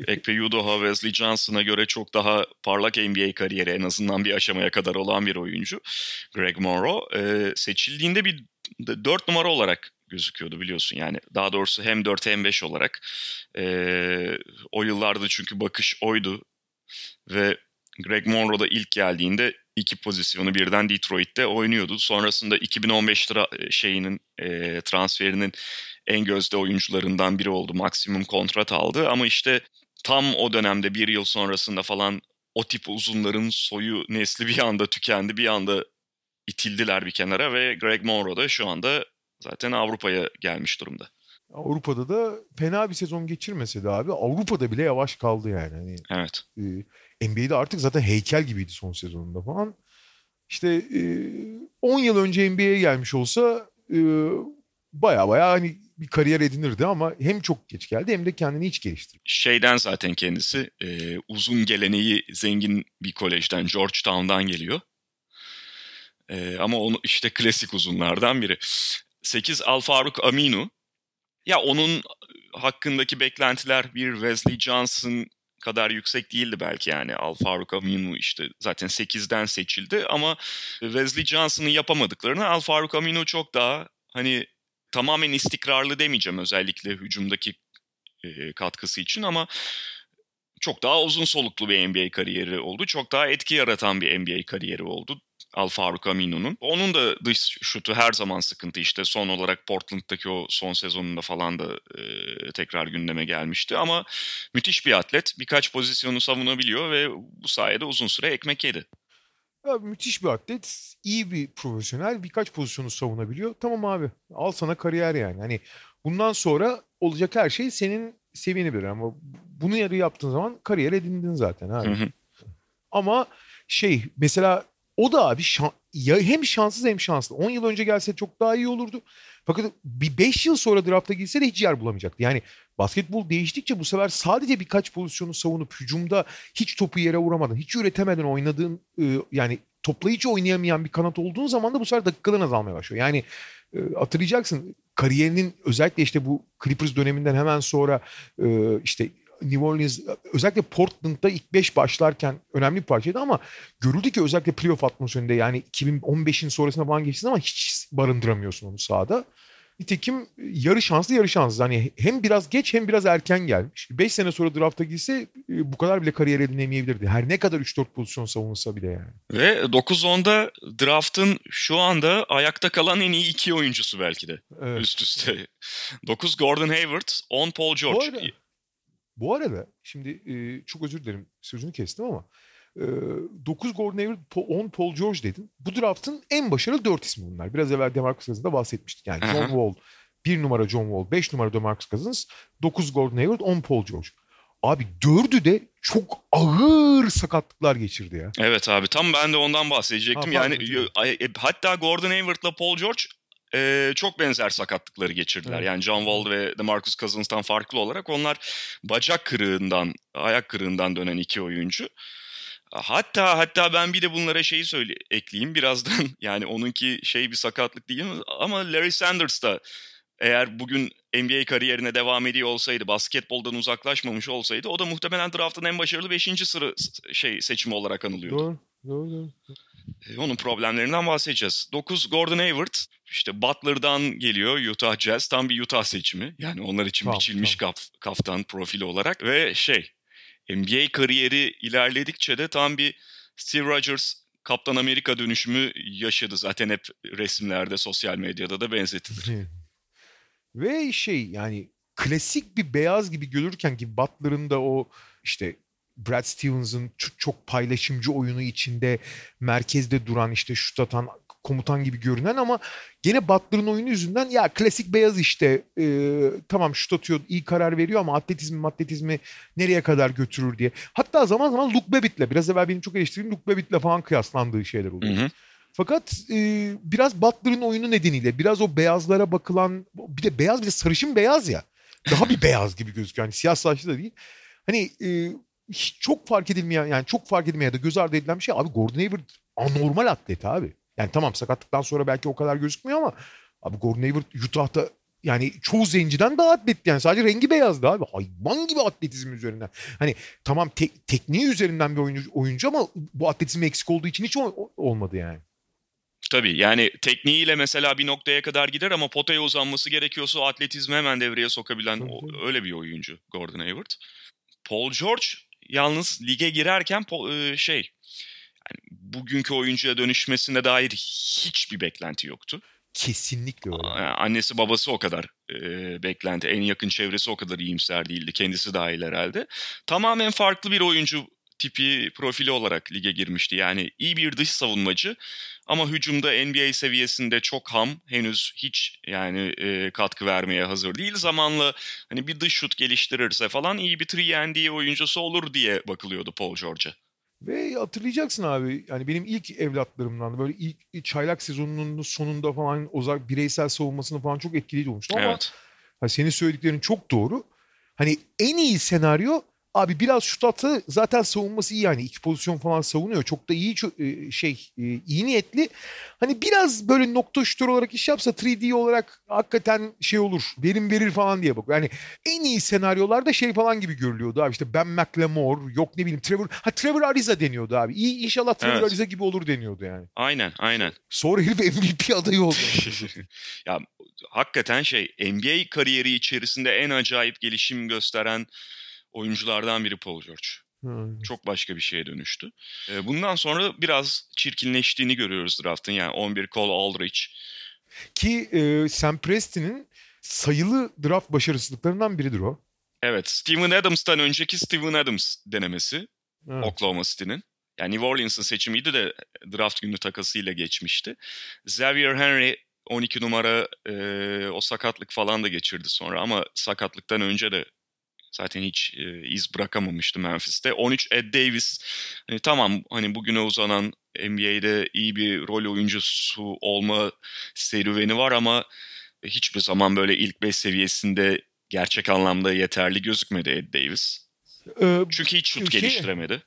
[laughs] Ekpe Yudoha, Wesley Johnson'a göre çok daha parlak NBA kariyeri en azından bir aşamaya kadar olan bir oyuncu. Greg Monroe. Ee, seçildiğinde bir 4 numara olarak gözüküyordu biliyorsun. Yani daha doğrusu hem 4 hem 5 olarak. E, o yıllarda çünkü bakış oydu. Ve Greg Monroe da ilk geldiğinde iki pozisyonu birden Detroit'te oynuyordu. Sonrasında 2015 tra- şeyinin e, transferinin en gözde oyuncularından biri oldu. Maksimum kontrat aldı ama işte tam o dönemde bir yıl sonrasında falan o tip uzunların soyu nesli bir anda tükendi. Bir anda itildiler bir kenara ve Greg Monroe da şu anda zaten Avrupa'ya gelmiş durumda. Avrupa'da da fena bir sezon geçirmese de abi Avrupa'da bile yavaş kaldı yani. Hani, evet. E, NBA'de artık zaten heykel gibiydi son sezonunda falan. İşte e, 10 yıl önce NBA'ye gelmiş olsa e, baya baya hani bir kariyer edinirdi ama hem çok geç geldi hem de kendini hiç geliştirdi. Şeyden zaten kendisi e, uzun geleneği zengin bir kolejden Georgetown'dan geliyor. E, ama onu işte klasik uzunlardan biri. 8 Al Faruk Aminu. Ya onun hakkındaki beklentiler bir Wesley Johnson kadar yüksek değildi belki yani. Al Faruk Aminu işte zaten 8'den seçildi ama Wesley Johnson'ın yapamadıklarını Al Faruk Aminu çok daha hani tamamen istikrarlı demeyeceğim özellikle hücumdaki e, katkısı için ama çok daha uzun soluklu bir NBA kariyeri oldu. Çok daha etki yaratan bir NBA kariyeri oldu. Al Faruk Aminu'nun. Onun da dış şutu her zaman sıkıntı işte son olarak Portland'daki o son sezonunda falan da e, tekrar gündeme gelmişti ama müthiş bir atlet. Birkaç pozisyonu savunabiliyor ve bu sayede uzun süre ekmek yedi. Ya, müthiş bir atlet, iyi bir profesyonel, birkaç pozisyonu savunabiliyor. Tamam abi, al sana kariyer yani. Hani bundan sonra olacak her şey senin seviyeni bilir ama bunu yarı yaptığın zaman kariyer edindin zaten abi. Hı hı. Ama şey mesela o da abi şan- ya hem şanssız hem şanslı. 10 yıl önce gelse çok daha iyi olurdu. Fakat bir 5 yıl sonra drafta girse de hiç yer bulamayacaktı. Yani basketbol değiştikçe bu sefer sadece birkaç pozisyonu savunup hücumda hiç topu yere vuramadan, hiç üretemeden oynadığın e, yani toplayıcı oynayamayan bir kanat olduğun zaman da bu sefer dakikaların azalmaya başlıyor. Yani e, hatırlayacaksın kariyerinin özellikle işte bu Clippers döneminden hemen sonra işte New Orleans özellikle Portland'da ilk 5 başlarken önemli bir parçaydı ama görüldü ki özellikle playoff atmosferinde yani 2015'in sonrasına falan geçtiğin zaman hiç barındıramıyorsun onu sahada. Nitekim yarı şanslı yarı şanssız. Hani hem biraz geç hem biraz erken gelmiş. 5 sene sonra drafta girse e, bu kadar bile kariyer edinemeyebilirdi. Her ne kadar 3-4 pozisyon savunulsa bile yani. Ve 9-10'da draftın şu anda ayakta kalan en iyi iki oyuncusu belki de Evet. üst üste. 9 Gordon Hayward, 10 Paul George. Bu arada, bu arada şimdi e, çok özür dilerim sözünü kestim ama e, 9 Gordon Hayward, po- 10 Paul George dedin. Bu draftın en başarılı 4 ismi bunlar. Biraz evvel Demarcus Cousins'da bahsetmiştik. Yani John. Wall, 1 numara John Wall, 5 numara Demarcus Cousins, 9 Gordon Hayward, 10 Paul George. Abi dördü de çok ağır sakatlıklar geçirdi ya. Evet abi tam ben de ondan bahsedecektim. Ha, pardon, yani ay- e, hatta Gordon Hayward'la Paul George e, çok benzer sakatlıkları geçirdiler. Evet. Yani John Wall ve DeMarcus Cousins'tan farklı olarak onlar bacak kırığından, ayak kırığından dönen iki oyuncu. Hatta hatta ben bir de bunlara şeyi söyle ekleyeyim birazdan. [laughs] Yani onunki şey bir sakatlık değil? Ama Larry Sanders da eğer bugün NBA kariyerine devam ediyor olsaydı, basketboldan uzaklaşmamış olsaydı o da muhtemelen draftın en başarılı 5. sıra şey seçimi olarak anılıyordu. Doğru. Doğru, doğru. E, Onun problemlerinden bahsedeceğiz. 9 Gordon Hayward işte Butler'dan geliyor Utah Jazz. Tam bir Utah seçimi. Yani onlar için Tamam, biçilmiş kaf- kaftan profili olarak. Ve şey NBA kariyeri ilerledikçe de tam bir Steve Rogers Kaptan Amerika dönüşümü yaşadı. Zaten hep resimlerde, sosyal medyada da benzetilir. Ve şey yani klasik bir beyaz gibi görürken ki Butler'ın da o işte Brad Stevens'ın çok paylaşımcı oyunu içinde merkezde duran işte şut atan komutan gibi görünen ama gene Butler'ın oyunu yüzünden ya klasik beyaz işte e, tamam şut atıyor iyi karar veriyor ama atletizmi atletizmi nereye kadar götürür diye. Hatta zaman zaman Luke Babbitt'le biraz evvel benim çok eleştirdiğim Luke Babbitt'le falan kıyaslandığı şeyler Hı oluyor. hı. Fakat e, biraz Butler'ın oyunu nedeniyle biraz o beyazlara bakılan bir de beyaz bir de sarışın beyaz ya. Daha bir beyaz gibi gözüküyor. Yani siyah saçlı da değil. Hani e, hiç çok fark edilmeyen yani çok fark edilmeyen ya da göz ardı edilen bir şey. Abi Gordon Hayward anormal atlet abi. Yani tamam sakatlıktan sonra belki o kadar gözükmüyor ama abi Gordon Hayward Utah'ta yani çoğu zenciden daha atletti yani sadece rengi beyazdı abi. Hayvan gibi atletizm üzerinden. Hani tamam te- tekniği üzerinden bir oyuncu, oyuncu ama bu atletizmi eksik olduğu için hiç o- olmadı yani. Tabii yani tekniğiyle mesela bir noktaya kadar gider ama potaya uzanması gerekiyorsa atletizmi hemen devreye sokabilen o- öyle bir oyuncu Gordon Hayward. Paul George yalnız lige girerken e, şey yani bugünkü oyuncuya dönüşmesine dair hiçbir beklenti yoktu. Kesinlikle öyle. Annesi babası o kadar e, beklenti, en yakın çevresi o kadar iyimser değildi. Kendisi dahil herhalde. Tamamen farklı bir oyuncu tipi profili olarak lige girmişti. Yani iyi bir dış savunmacı ama hücumda NBA seviyesinde çok ham. Henüz hiç yani e, katkı vermeye hazır değil. Zamanla hani bir dış şut geliştirirse falan iyi bir 3 oyuncusu olur diye bakılıyordu Paul George'a. Ve hatırlayacaksın abi yani benim ilk evlatlarımdan böyle ilk çaylak sezonunun sonunda falan o bireysel savunmasını falan çok etkileyici olmuştu ama Evet. ha, senin söylediklerin çok doğru. Hani en iyi senaryo abi biraz şut atsa zaten savunması iyi yani iki pozisyon falan savunuyor. Çok da iyi e, şey e, iyi niyetli. Hani biraz böyle nokta şutör olarak iş yapsa 3D olarak hakikaten şey olur. Verim verir falan diye bak. Yani en iyi senaryolarda şey falan gibi görülüyordu abi. İşte Ben McLemore yok ne bileyim Trevor. Ha Trevor Ariza deniyordu abi. İyi inşallah Trevor Evet. Ariza gibi olur deniyordu yani. Aynen, aynen. Sonra herif MVP adayı oldu. [laughs] ya hakikaten şey NBA kariyeri içerisinde en acayip gelişim gösteren oyunculardan biri Paul George. Hı. Çok başka bir şeye dönüştü. Ee, Bundan sonra biraz çirkinleştiğini görüyoruz draftın. Yani 11 Cole Aldrich. Ki e, Sam Preston'in sayılı draft başarısızlıklarından biridir o. Evet, Steven Adams'tan önceki Steven Adams denemesi Evet. Oklahoma City'nin. Yani New Orleans'ın seçimiydi de draft günü takasıyla geçmişti. Xavier Henry 12 numara e, o sakatlık falan da geçirdi sonra ama sakatlıktan önce de Zaten hiç e, iz bırakamamıştı Memphis'te. 13 Ed Davis. Hani tamam hani bugüne uzanan NBA'de iyi bir rol oyuncusu olma serüveni var ama hiçbir zaman böyle ilk 5 seviyesinde gerçek anlamda yeterli gözükmedi Ed Davis. Ee, Çünkü hiç şut şey, geliştiremedi.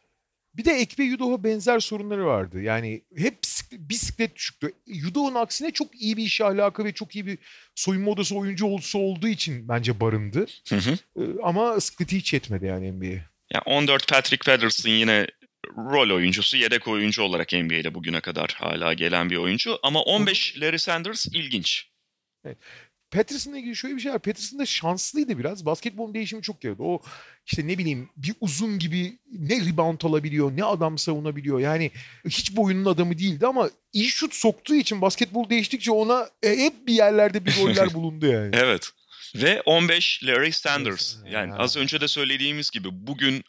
Bir de Ekbe Yudoh'a benzer sorunları vardı. Yani hep bisiklet düşüktü. Yudoh'un aksine çok iyi bir iş ahlakı ve çok iyi bir soyunma odası oyuncu olsa olduğu için bence barındı. Hı hı. Ee, ama sıkıntı hiç yetmedi yani NBA'ye. Yani 14 Patrick Patterson yine rol oyuncusu, yedek oyuncu olarak NBA'de bugüne kadar hala gelen bir oyuncu. Ama 15 Larry Sanders ilginç. Evet. Patterson'la ilgili şöyle bir şey var. Patterson da şanslıydı biraz. Basketbolun değişimi çok yaradı. O işte ne bileyim bir uzun gibi ne rebound alabiliyor ne adam savunabiliyor. Yani hiç boyunun adamı değildi ama iyi şut soktuğu için basketbol değiştikçe ona e, hep bir yerlerde bir roller [laughs] bulundu yani. evet. Ve 15 Larry Sanders. Yani az önce de söylediğimiz gibi bugün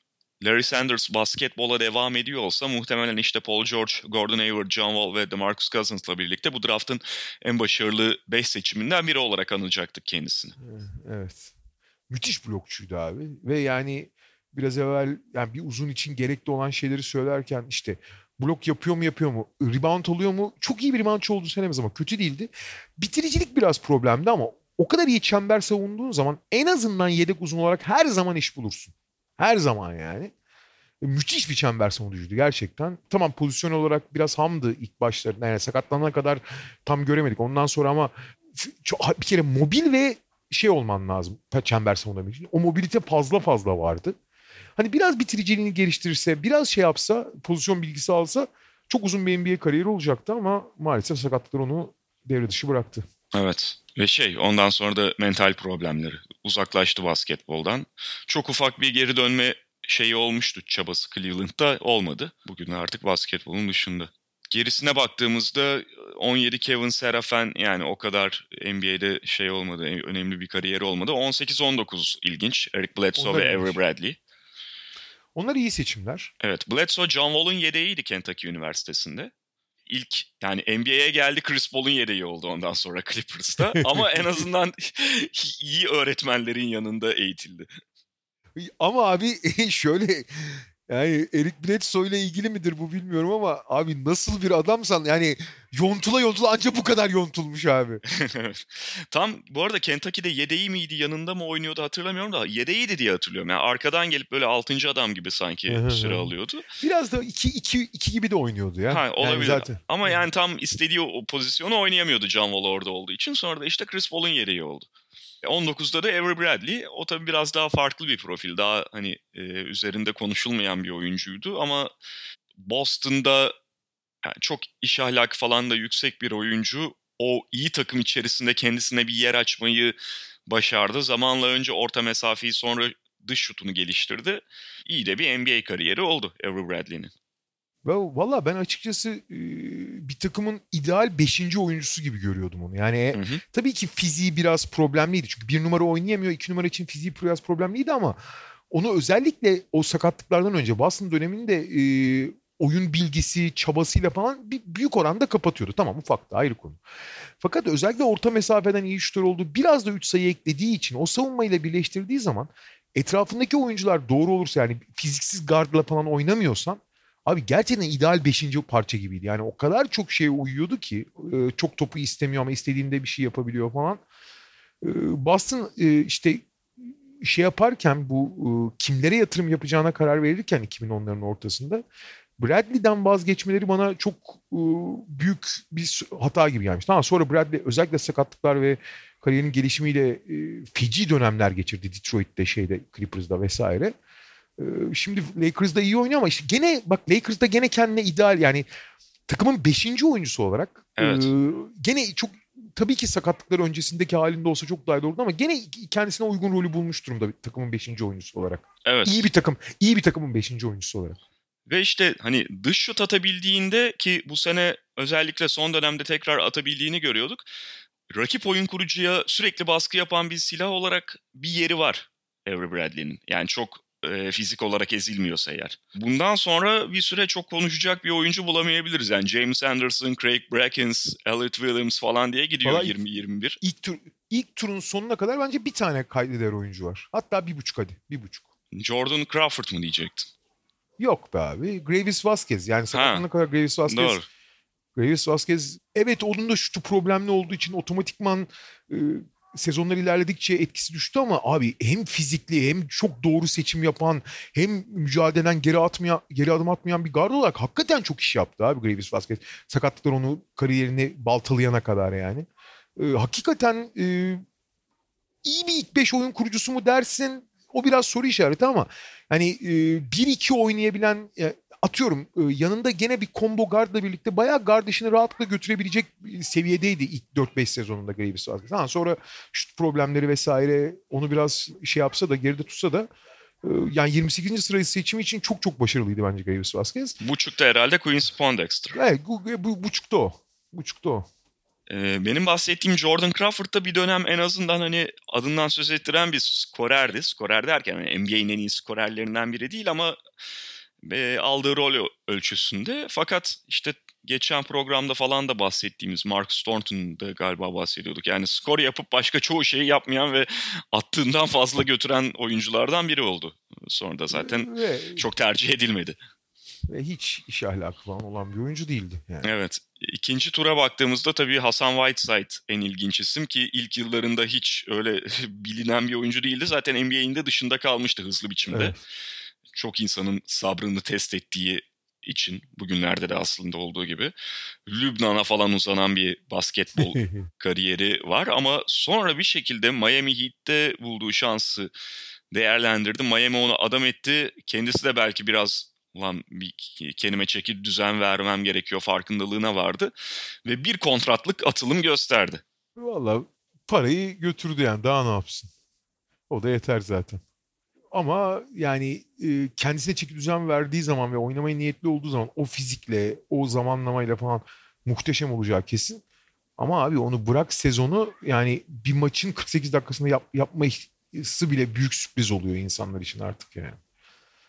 Larry Sanders basketbola devam ediyor olsa muhtemelen işte Paul George, Gordon Hayward, John Wall ve DeMarcus Cousins'la birlikte bu draftın en başarılı 5 seçiminden biri olarak anılacaktık kendisini. Evet. Müthiş blokçuydu abi ve yani biraz evvel yani bir uzun için gerekli olan şeyleri söylerken işte blok yapıyor mu yapıyor mu? Rebound oluyor mu? Çok iyi bir reboundçı olduğu söylemez ama kötü değildi. Bitiricilik biraz problemdi ama o kadar iyi çember savunduğun zaman en azından yedek uzun olarak her zaman iş bulursun. Her zaman yani. E, müthiş bir çember savunucuydu gerçekten. Tamam pozisyon olarak biraz hamdı ilk başlarında. Yani sakatlanana kadar tam göremedik. Ondan sonra ama bir kere mobil ve şey olman lazım çember savunabilmek için. O mobilite fazla fazla vardı. Hani biraz bitiriciliğini geliştirirse, biraz şey yapsa, pozisyon bilgisi alsa çok uzun bir NBA kariyeri olacaktı ama maalesef sakatlıklar onu devre dışı bıraktı. Evet. Ve şey ondan sonra da mental problemleri. Uzaklaştı basketboldan. Çok ufak bir geri dönme şeyi olmuştu çabası Cleveland'da olmadı. Bugün artık basketbolun dışında. Gerisine baktığımızda 17 Kevin Serafen yani o kadar NBA'de şey olmadı, önemli bir kariyeri olmadı. 18-19 ilginç. Eric Bledsoe Onlar ve Avery Bradley. Onlar iyi seçimler. Evet. Bledsoe John Wall'un yedeğiydi Kentucky Üniversitesi'nde ilk yani NBA'ye geldi Chris Paul'un yedeği oldu ondan sonra Clippers'ta. [laughs] Ama en azından iyi öğretmenlerin yanında eğitildi. Ama abi [laughs] şöyle yani Eric Bledsoe ile ilgili midir bu bilmiyorum ama abi nasıl bir adamsan yani yontula yontula ancak bu kadar yontulmuş abi. [laughs] Tam bu arada Kentucky'de yedeği miydi yanında mı oynuyordu hatırlamıyorum da yedeğiydi diye hatırlıyorum. Yani arkadan gelip böyle 6. adam gibi sanki süre alıyordu. Biraz da 2 2 2 gibi de oynuyordu ya. Ha, olabilir. Yani zaten. Ama yani tam istediği o pozisyonu oynayamıyordu John Wall orada olduğu için. Sonra da işte Chris Paul'un yedeği oldu. 19'da da Avery Bradley. O tabii biraz daha farklı bir profil. Daha hani e, üzerinde konuşulmayan bir oyuncuydu ama Boston'da yani çok iş ahlakı falan da yüksek bir oyuncu. O iyi takım içerisinde kendisine bir yer açmayı başardı. Zamanla önce orta mesafeyi sonra dış şutunu geliştirdi. İyi de bir NBA kariyeri oldu Avery Bradley'nin. Valla ben açıkçası bir takımın ideal 5. oyuncusu gibi görüyordum onu. Yani hı hı. tabii ki fiziği biraz problemliydi. Çünkü bir numara oynayamıyor. iki numara için fiziği biraz problemliydi ama onu özellikle o sakatlıklardan önce Boston döneminde e, oyun bilgisi, çabasıyla falan bir büyük oranda kapatıyordu. Tamam ufak da ayrı konu. Fakat özellikle orta mesafeden iyi şutör olduğu biraz da 3 sayı eklediği için o savunmayla birleştirdiği zaman etrafındaki oyuncular doğru olursa yani fiziksiz gardla falan oynamıyorsan Abi gerçekten ideal beşinci parça gibiydi. Yani o kadar çok şeye uyuyordu ki e, çok topu istemiyor ama istediğinde bir şey yapabiliyor falan. E, Boston e, işte şey yaparken bu kimlere yatırım yapacağına karar verirken 2010'ların ortasında Bradley'den vazgeçmeleri bana çok büyük bir hata gibi gelmiş. Tamam sonra Bradley özellikle sakatlıklar ve kariyerin gelişimiyle feci dönemler geçirdi Detroit'te şeyde Clippers'da vesaire. Ee, şimdi Lakers'da iyi oynuyor ama işte gene bak Lakers'da gene kendine ideal yani takımın 5. oyuncusu olarak evet. e, gene çok tabii ki sakatlıklar öncesindeki halinde olsa çok daha iyi olurdu ama gene kendisine uygun rolü bulmuş durumda takımın 5. oyuncusu olarak. Evet. İyi bir takım, iyi bir takımın 5. oyuncusu olarak. Ve işte hani dış şut atabildiğinde ki bu sene özellikle son dönemde tekrar atabildiğini görüyorduk. Rakip oyun kurucuya sürekli baskı yapan bir silah olarak bir yeri var Avery Bradley'nin. Yani çok e, fizik olarak ezilmiyorsa eğer. Bundan sonra bir süre çok konuşacak bir oyuncu bulamayabiliriz. Yani James Anderson, Craig Brackens, Elliot Williams falan diye gidiyor 20-21. İlk tur ilk turun sonuna kadar bence bir tane kaydeder oyuncu var. Hatta bir buçuk hadi. Bir buçuk. Jordan Crawford mu diyecektin? Yok be abi. Gravis Vasquez. Yani sakatlanana kadar Gravis Vasquez. Doğru. Gravis Vasquez evet onun da şutu problemli olduğu için otomatikman e, sezonlar ilerledikçe etkisi düştü ama abi hem fizikli hem çok doğru seçim yapan hem mücadeleden geri atmayan geri adım atmayan bir guard olarak hakikaten çok iş yaptı abi Gravis Vasquez. Sakatlıklar onu kariyerini baltalayana kadar yani. E, hakikaten e, iyi bir ilk 5 oyun kurucusu mu dersin? O biraz soru işareti ama hani e, 1-2 oynayabilen e, atıyorum e, yanında gene bir combo guardla birlikte bayağı guard işini rahatlıkla götürebilecek seviyedeydi ilk 4-5 sezonunda Gravis Vasquez. Ha, sonra şut problemleri vesaire onu biraz şey yapsa da geride tutsa da e, yani 28. sırayı seçimi için çok çok başarılıydı bence Gravis Vasquez. Buçukta herhalde Quincy Pondexter. Evet bu, bu buçukta o. Buçukta o. Ee, benim bahsettiğim Jordan Crawford da bir dönem en azından hani adından söz ettiren bir skorerdi. Skorer derken yani NBA'nin en iyi skorerlerinden biri değil ama e, aldığı rol ölçüsünde. Fakat işte geçen programda falan da bahsettiğimiz Mark Thornton'da galiba bahsediyorduk. Yani skor yapıp başka çoğu şeyi yapmayan ve attığından fazla götüren oyunculardan biri oldu. Sonra da zaten ve, çok tercih edilmedi. Ve hiç iş ahlakı falan olan bir oyuncu değildi. Yani. Evet. İkinci tura baktığımızda tabii Hasan Whiteside en ilginç isim ki ilk yıllarında hiç öyle [laughs] bilinen bir oyuncu değildi. Zaten NBA'in de dışında kalmıştı hızlı biçimde. Evet. Çok insanın sabrını test ettiği için bugünlerde de aslında olduğu gibi Lübnan'a falan uzanan bir basketbol [laughs] kariyeri var ama sonra bir şekilde Miami Heat'te bulduğu şansı değerlendirdi. Miami onu adam etti. Kendisi de belki biraz ulan bir kendime çeki düzen vermem gerekiyor farkındalığına vardı. Ve bir kontratlık atılım gösterdi. Valla parayı götürdü yani daha ne yapsın. O da yeter zaten. Ama yani e, kendisine çeki düzen verdiği zaman ve oynamaya niyetli olduğu zaman o fizikle, o zamanlamayla falan muhteşem olacağı kesin. Ama abi onu bırak sezonu yani bir maçın 48 dakikasında yap, yapması bile büyük sürpriz oluyor insanlar için artık yani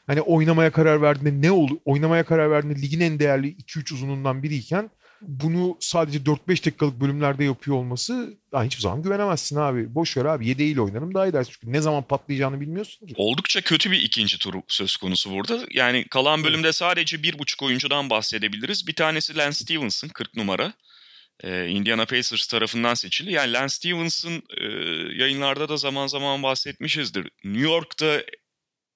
hani oynamaya karar verdiğinde ne oldu? Oynamaya karar verdiğinde ligin en değerli 2-3 uzunundan biriyken bunu sadece 4-5 dakikalık bölümlerde yapıyor olması daha hiçbir zaman güvenemezsin abi. Boş ver abi yedeğiyle oynarım daha iyi dersin. Çünkü ne zaman patlayacağını bilmiyorsun ki. Oldukça kötü bir ikinci tur söz konusu burada. Yani kalan bölümde sadece bir buçuk oyuncudan bahsedebiliriz. Bir tanesi Lance Stevenson 40 numara. Ee, Indiana Pacers tarafından seçildi. Yani Lance Stevenson e, yayınlarda da zaman zaman bahsetmişizdir. New York'ta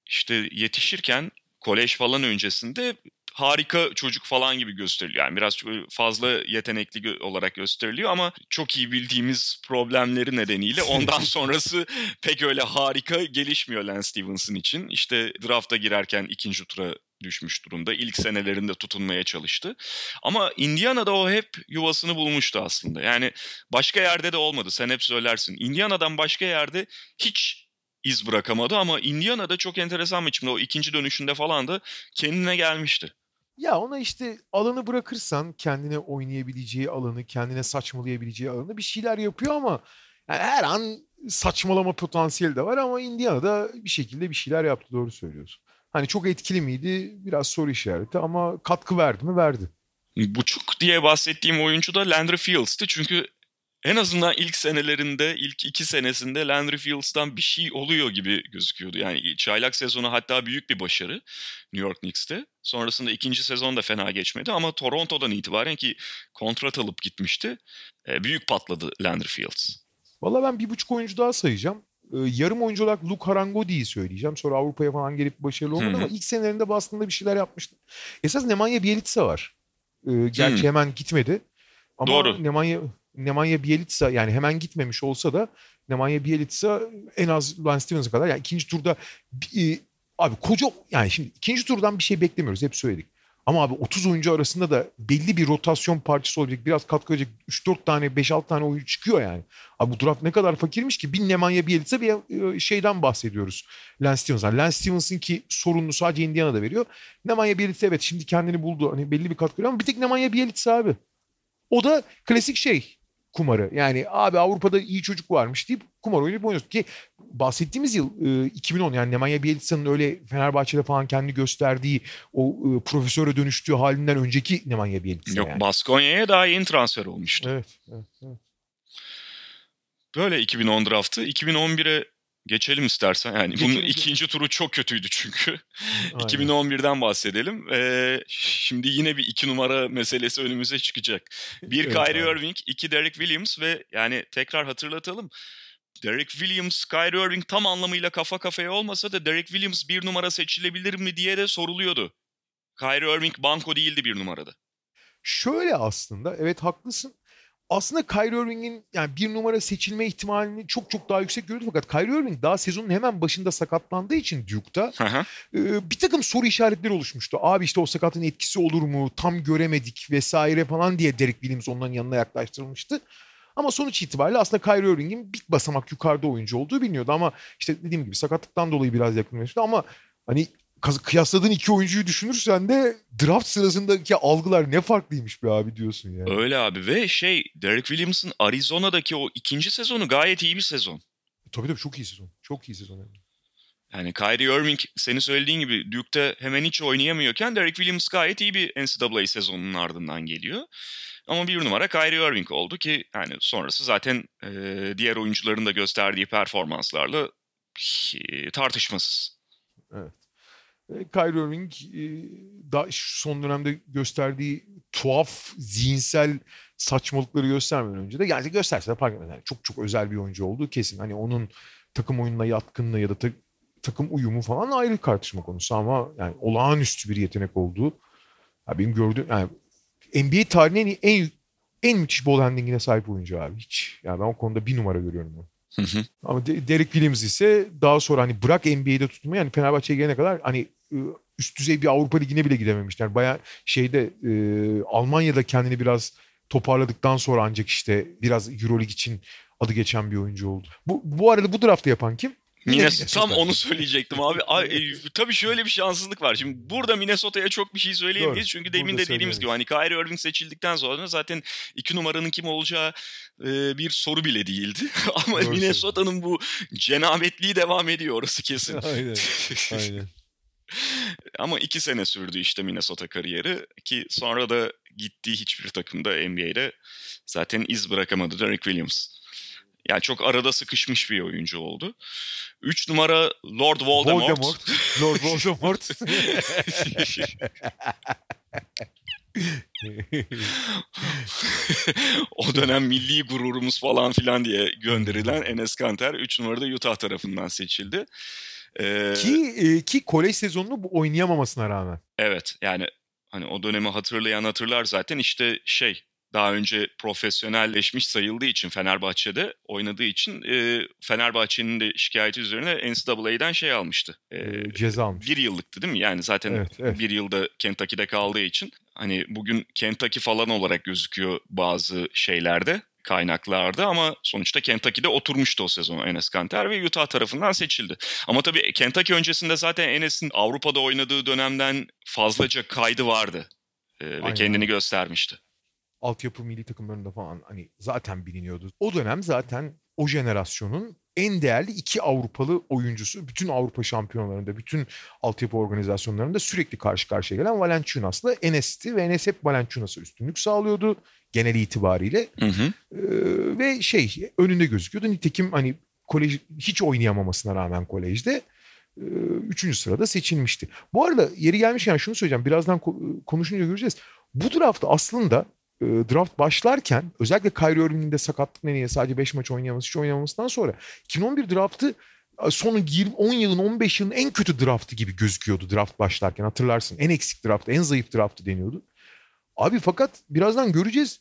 işte yetişirken kolej falan öncesinde harika çocuk falan gibi gösteriliyor. Yani biraz fazla yetenekli olarak gösteriliyor ama çok iyi bildiğimiz problemleri nedeniyle [laughs] ondan sonrası pek öyle harika gelişmiyor Lance Stevenson için. İşte drafta girerken ikinci tura düşmüş durumda. İlk senelerinde tutunmaya çalıştı. Ama Indiana'da o hep yuvasını bulmuştu aslında. Yani başka yerde de olmadı. Sen hep söylersin. Indiana'dan başka yerde hiç iz bırakamadı ama Indiana'da çok enteresan biçimde o ikinci dönüşünde falan da kendine gelmişti. Ya ona işte alanı bırakırsan kendine oynayabileceği alanı, kendine saçmalayabileceği alanı bir şeyler yapıyor ama yani her an saçmalama potansiyeli de var ama Indiana'da bir şekilde bir şeyler yaptı doğru söylüyorsun. Hani çok etkili miydi? Biraz soru işareti ama katkı verdi mi? Verdi. Buçuk diye bahsettiğim oyuncu da Landry Fields'tı. Çünkü en azından ilk senelerinde, ilk iki senesinde Landry Fields'tan bir şey oluyor gibi gözüküyordu. Yani çaylak sezonu hatta büyük bir başarı New York Knicks'te. Sonrasında ikinci sezon da fena geçmedi ama Toronto'dan itibaren ki kontrat alıp gitmişti. E, büyük patladı Landry Fields. Valla ben bir buçuk oyuncu daha sayacağım. E, yarım oyuncu olarak Luke Harangodi'yi söyleyeceğim. Sonra Avrupa'ya falan gelip başarılı olmadı ama ilk senelerinde Boston'da bir şeyler yapmıştı. Esas Nemanja Bjelica var. E, gerçi Hı-hı. hemen gitmedi. Ama Doğru. Nemanja Nemanja Bjelica yani hemen gitmemiş olsa da Nemanja Bjelica en az Lance Stevens'a kadar yani ikinci turda e, abi koca yani şimdi ikinci turdan bir şey beklemiyoruz hep söyledik. Ama abi 30 oyuncu arasında da belli bir rotasyon parçası olacak. Biraz katkı verecek 3-4 tane 5-6 tane oyuncu çıkıyor yani. Abi bu draft ne kadar fakirmiş ki. Bir Nemanja Bjelica bir e, şeyden bahsediyoruz. Lance Stevens'dan. Lance Stevens'ın ki sorununu sadece Indiana'da veriyor. Nemanja Bjelica evet şimdi kendini buldu. Hani belli bir katkı veriyor ama bir tek Nemanja Bjelica abi. O da klasik şey kumarı. Yani abi Avrupa'da iyi çocuk varmış deyip kumar oynayıp oynuyorsun. Ki bahsettiğimiz yıl e, 2010 yani Nemanja Bielica'nın öyle Fenerbahçe'de falan kendi gösterdiği o e, profesöre dönüştüğü halinden önceki Nemanja Bielica Yok yani. Baskonya'ya daha yeni transfer olmuştu. Evet, evet, evet. Böyle 2010 draftı. 2011'e geçelim istersen. Yani Geçelim, bunun ikinci turu çok kötüydü çünkü. [laughs] Aynen. 2011'den bahsedelim. Ee, şimdi yine bir iki numara meselesi önümüze çıkacak. Bir Evet Kyrie abi. Irving, iki Derek Williams ve yani tekrar hatırlatalım. Derek Williams, Kyrie Irving tam anlamıyla kafa kafaya olmasa da Derek Williams bir numara seçilebilir mi diye de soruluyordu. Kyrie Irving banko değildi bir numarada. Şöyle aslında evet haklısın. Aslında Kyrie Irving'in yani bir numara seçilme ihtimalini çok çok daha yüksek görüyordu fakat Kyrie Irving daha sezonun hemen başında sakatlandığı için Duke'da e, bir takım soru işaretleri oluşmuştu. Abi işte o sakatın etkisi olur mu? Tam göremedik vesaire falan diye Derek Williams onların yanına yaklaştırılmıştı. Ama sonuç itibariyle aslında Kyrie Irving'in bir basamak yukarıda oyuncu olduğu biliniyordu ama işte dediğim gibi sakatlıktan dolayı biraz yakınlaştı ama hani kıyasladığın iki oyuncuyu düşünürsen de draft sırasındaki algılar ne farklıymış be abi diyorsun yani. Öyle abi ve şey Derek Williams'ın Arizona'daki o ikinci sezonu gayet iyi bir sezon. Tabii tabii çok iyi sezon. Çok iyi sezon. yani. Yani Kyrie Irving senin söylediğin gibi Duke'da hemen hiç oynayamıyorken Derek Williams gayet iyi bir NCAA sezonunun ardından geliyor. Ama bir numara Kyrie Irving oldu ki yani sonrası zaten e, diğer oyuncuların da gösterdiği performanslarla e, tartışmasız. E, Kyrie Irving e, daha son dönemde gösterdiği tuhaf zihinsel saçmalıkları göstermeden önce de yani gösterse de fark etmez. Yani çok çok özel bir oyuncu olduğu kesin. Hani onun takım oyununa yatkınlığı ya da ta- takım uyumu falan ayrı tartışma konusu ama yani olağanüstü bir yetenek olduğu ya benim gördüğüm yani NBA tarihinin en, en müthiş ball handling'ine sahip oyuncu abi hiç. Yani ben o konuda bir numara görüyorum onu. Hı hı. Ama De- Derek Williams ise daha sonra hani bırak NBA'de tutmayı yani Fenerbahçe'ye gelene kadar hani e, üst düzey bir Avrupa Ligi'ne bile gidememişler. Baya şeyde e, Almanya'da kendini biraz toparladıktan sonra ancak işte biraz Euroleague için adı geçen bir oyuncu oldu. Bu, bu arada bu draftı yapan kim? Minnesota, tam onu söyleyecektim abi. Ay, [laughs] e, tabii şöyle bir şanssızlık var. Şimdi burada Minnesota'ya çok bir şey söyleyemeyiz. Doğru. Çünkü demin de dediğimiz gibi hani Kyrie Irving seçildikten sonra zaten iki numaranın kim olacağı e, bir soru bile değildi. [laughs] Ama Minnesota'nın bu cenabetliği devam ediyor orası kesin. [laughs] aynen, aynen. Ama iki sene sürdü işte Minnesota kariyeri ki sonra da gittiği hiçbir takımda NBA'de zaten iz bırakamadı Derek Williams. Yani çok arada sıkışmış bir oyuncu oldu. Üç numara Lord Voldemort. Voldemort. [laughs] Lord Voldemort. o dönem milli gururumuz falan filan diye gönderilen Enes Kanter 3 numarada Utah tarafından seçildi. Ee, ki, e, ki kolej sezonunu bu oynayamamasına rağmen. Evet yani hani o dönemi hatırlayan hatırlar zaten işte şey daha önce profesyonelleşmiş sayıldığı için Fenerbahçe'de oynadığı için e, Fenerbahçe'nin de şikayeti üzerine NCAA'den şey almıştı. E, E, ceza almış. bir yıllıktı değil mi? Yani zaten Evet, evet. bir yılda Kentucky'de kaldığı için hani bugün Kentucky falan olarak gözüküyor bazı şeylerde kaynaklarda ama sonuçta Kentucky'de oturmuştu o sezon Enes Kanter ve Utah tarafından seçildi. Ama tabii Kentucky öncesinde zaten Enes'in Avrupa'da oynadığı dönemden fazlaca kaydı vardı Ee, ve Aynen. kendini göstermişti. Altyapı milli takımlarında falan hani zaten biliniyordu. O dönem zaten o jenerasyonun en değerli iki Avrupalı oyuncusu bütün Avrupa şampiyonlarında, bütün altyapı organizasyonlarında sürekli karşı karşıya gelen Valanciunas'la Enes'ti ve Enes hep Valanciunas'a üstünlük sağlıyordu genel itibariyle. Hı hı. Ee, ve şey önünde gözüküyordu. Nitekim hani kolej hiç oynayamamasına rağmen kolejde e, üçüncü sırada seçilmişti. Bu arada yeri gelmişken şunu söyleyeceğim. Birazdan ko- konuşunca göreceğiz. Bu draft aslında draft başlarken özellikle Kyrie Irving'in de sakatlık nedeniyle sadece 5 maç oynayamaması, hiç oynamamasından sonra 2011 draftı e, son 20, 10 yılın 15 yılın en kötü draftı gibi gözüküyordu draft başlarken hatırlarsın. En eksik draftı, en zayıf draftı deniyordu. Abi fakat birazdan göreceğiz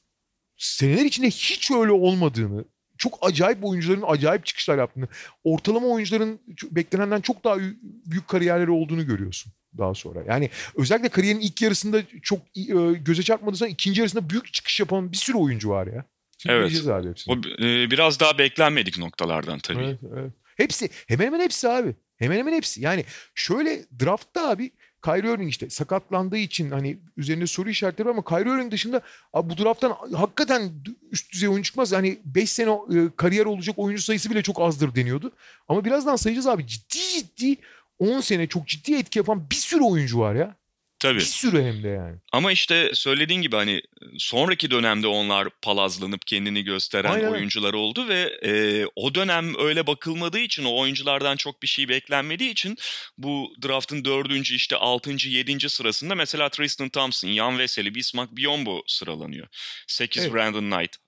seneler içinde hiç öyle olmadığını, çok acayip oyuncuların acayip çıkışlar yaptığını, ortalama oyuncuların beklenenden çok daha büyük kariyerleri olduğunu görüyorsun daha sonra. Yani özellikle kariyerin ilk yarısında çok e, göze çarpmadıysan ikinci yarısında büyük çıkış yapan bir sürü oyuncu var ya. Şimdi Evet. göreceğiz abi hepsini. O e, biraz daha beklenmedik noktalardan tabii. Evet, evet. Hepsi hemen hemen hepsi abi. Hemen hemen hepsi. Yani şöyle draftta abi Kyrie Irving işte sakatlandığı için hani üzerinde soru işaretleri var ama Kyrie Irving dışında abi bu drafttan hakikaten üst düzey oyuncu çıkmaz. Hani 5 sene e, kariyer olacak oyuncu sayısı bile çok azdır deniyordu. Ama birazdan sayacağız abi ciddi ciddi 10 sene çok ciddi etki yapan bir sürü oyuncu var ya. Tabii. Bir sürü hem de yani. Ama işte söylediğin gibi hani sonraki dönemde onlar palazlanıp kendini gösteren Aynen. oyuncular oldu ve e, o dönem öyle bakılmadığı için o oyunculardan çok bir şey beklenmediği için bu draftın dördüncü işte altıncı yedinci sırasında mesela Tristan Thompson, Jan Veseli, Bismack Biyombo sıralanıyor. 8 Evet. Brandon Knight.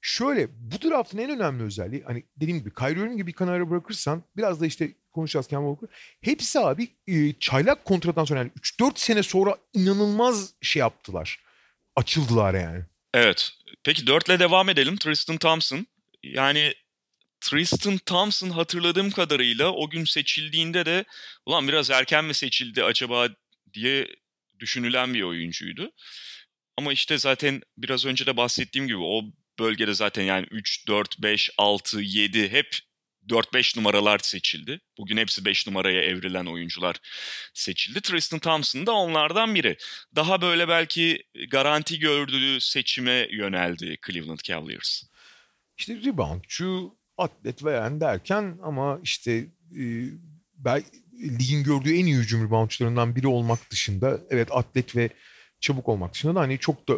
Şöyle bu draftın en önemli özelliği hani dediğim gibi Kyrie Irving gibi bir kenara bırakırsan biraz da işte konuşacağız Kemba Walker. Hepsi abi e, çaylak kontrattan sonra yani 3-4 sene sonra inanılmaz şey yaptılar. Açıldılar yani. Evet. Peki dörtle devam edelim. Tristan Thompson. Yani Tristan Thompson hatırladığım kadarıyla o gün seçildiğinde de ulan biraz erken mi seçildi acaba diye düşünülen bir oyuncuydu. Ama işte zaten biraz önce de bahsettiğim gibi o bölgede zaten yani 3, 4, 5, 6, 7 hep 4-5 numaralar seçildi. Bugün hepsi 5 numaraya evrilen oyuncular seçildi. Tristan Thompson da onlardan biri. Daha böyle belki garanti gördüğü seçime yöneldi Cleveland Cavaliers. İşte reboundçu, atlet veya derken ama işte e, ben, ligin gördüğü en iyi hücum reboundçularından biri olmak dışında evet atlet ve çabuk olmak dışında da hani çok da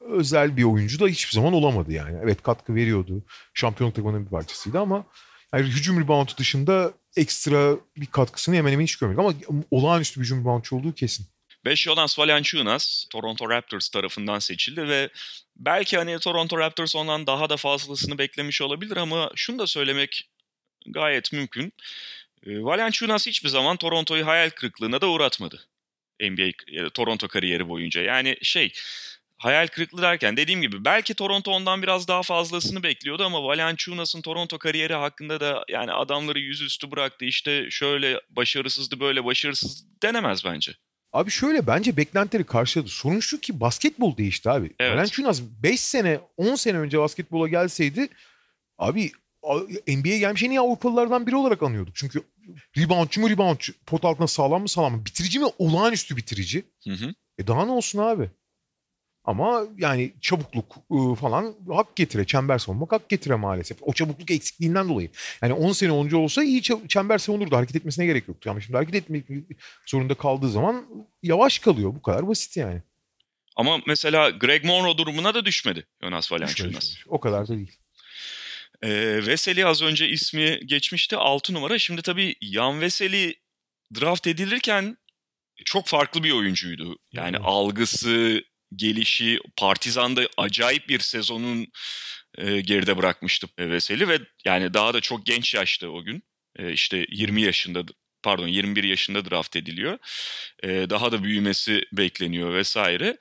özel bir oyuncu da hiçbir zaman olamadı yani. Evet katkı veriyordu. Şampiyonluk takımının bir parçasıydı ama yani hücum reboundu dışında ekstra bir katkısını hemen hemen hiç görmedik ama olağanüstü bir hücum reboundçu olduğu kesin. 5 Jonas Valanciunas Toronto Raptors tarafından seçildi ve belki hani Toronto Raptors ondan daha da fazlasını beklemiş olabilir ama şunu da söylemek gayet mümkün. E, Valanciunas hiçbir zaman Toronto'yu hayal kırıklığına da uğratmadı. NBA e, Toronto kariyeri boyunca. Yani şey hayal kırıklığı derken dediğim gibi belki Toronto ondan biraz daha fazlasını bekliyordu ama Valanciunas'ın Toronto kariyeri hakkında da yani adamları yüzüstü bıraktı işte şöyle başarısızdı böyle başarısız denemez bence. Abi şöyle bence beklentileri karşıladı. Sorun şu ki basketbol değişti abi. Evet. Valanciunas 5 sene 10 sene önce basketbola gelseydi abi NBA'ye gelmiş en iyi Avrupalılardan biri olarak anıyorduk. Çünkü reboundçu mu reboundçu, pot altına sağlam mı sağlam mı, bitirici mi olağanüstü bitirici. Hı hı. E daha ne olsun abi? Ama yani çabukluk ıı, falan hak getire. Çember savunmak hak getire maalesef. O çabukluk eksikliğinden dolayı. Yani 10 sene önce olsa iyi çember savunurdu. Hareket etmesine gerek yoktu. Ama şimdi hareket etmek zorunda kaldığı zaman yavaş kalıyor. Bu kadar basit yani. Ama mesela Greg Monroe durumuna da düşmedi Jonas Valanciunas. O kadar da değil. Ee, Veseli az önce ismi geçmişti 6 numara. Şimdi tabii Yan Veseli draft edilirken çok farklı bir oyuncuydu. Yani Evet. algısı, gelişi, Partizan'da acayip bir sezonun e, geride bırakmıştı Veseli ve yani daha da çok genç yaşta o gün. E, işte 20 yaşında pardon 21 yaşında draft ediliyor. E, daha da büyümesi bekleniyor vesaire.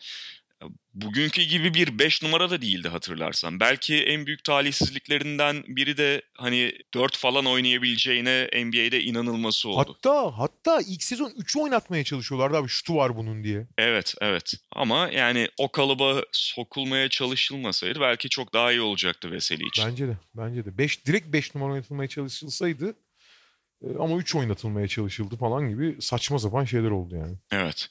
Bugünkü gibi bir 5 numara da değildi hatırlarsan. Belki en büyük talihsizliklerinden biri de hani 4 falan oynayabileceğine NBA'de inanılması oldu. Hatta hatta ilk sezon 3'ü oynatmaya çalışıyorlardı abi şutu var bunun diye. Evet evet ama yani o kalıba sokulmaya çalışılmasaydı belki çok daha iyi olacaktı Veseli için. Bence de. Bence de. 5 direkt 5 numara oynatılmaya çalışılsaydı ama 3 oynatılmaya çalışıldı falan gibi saçma sapan şeyler oldu yani. Evet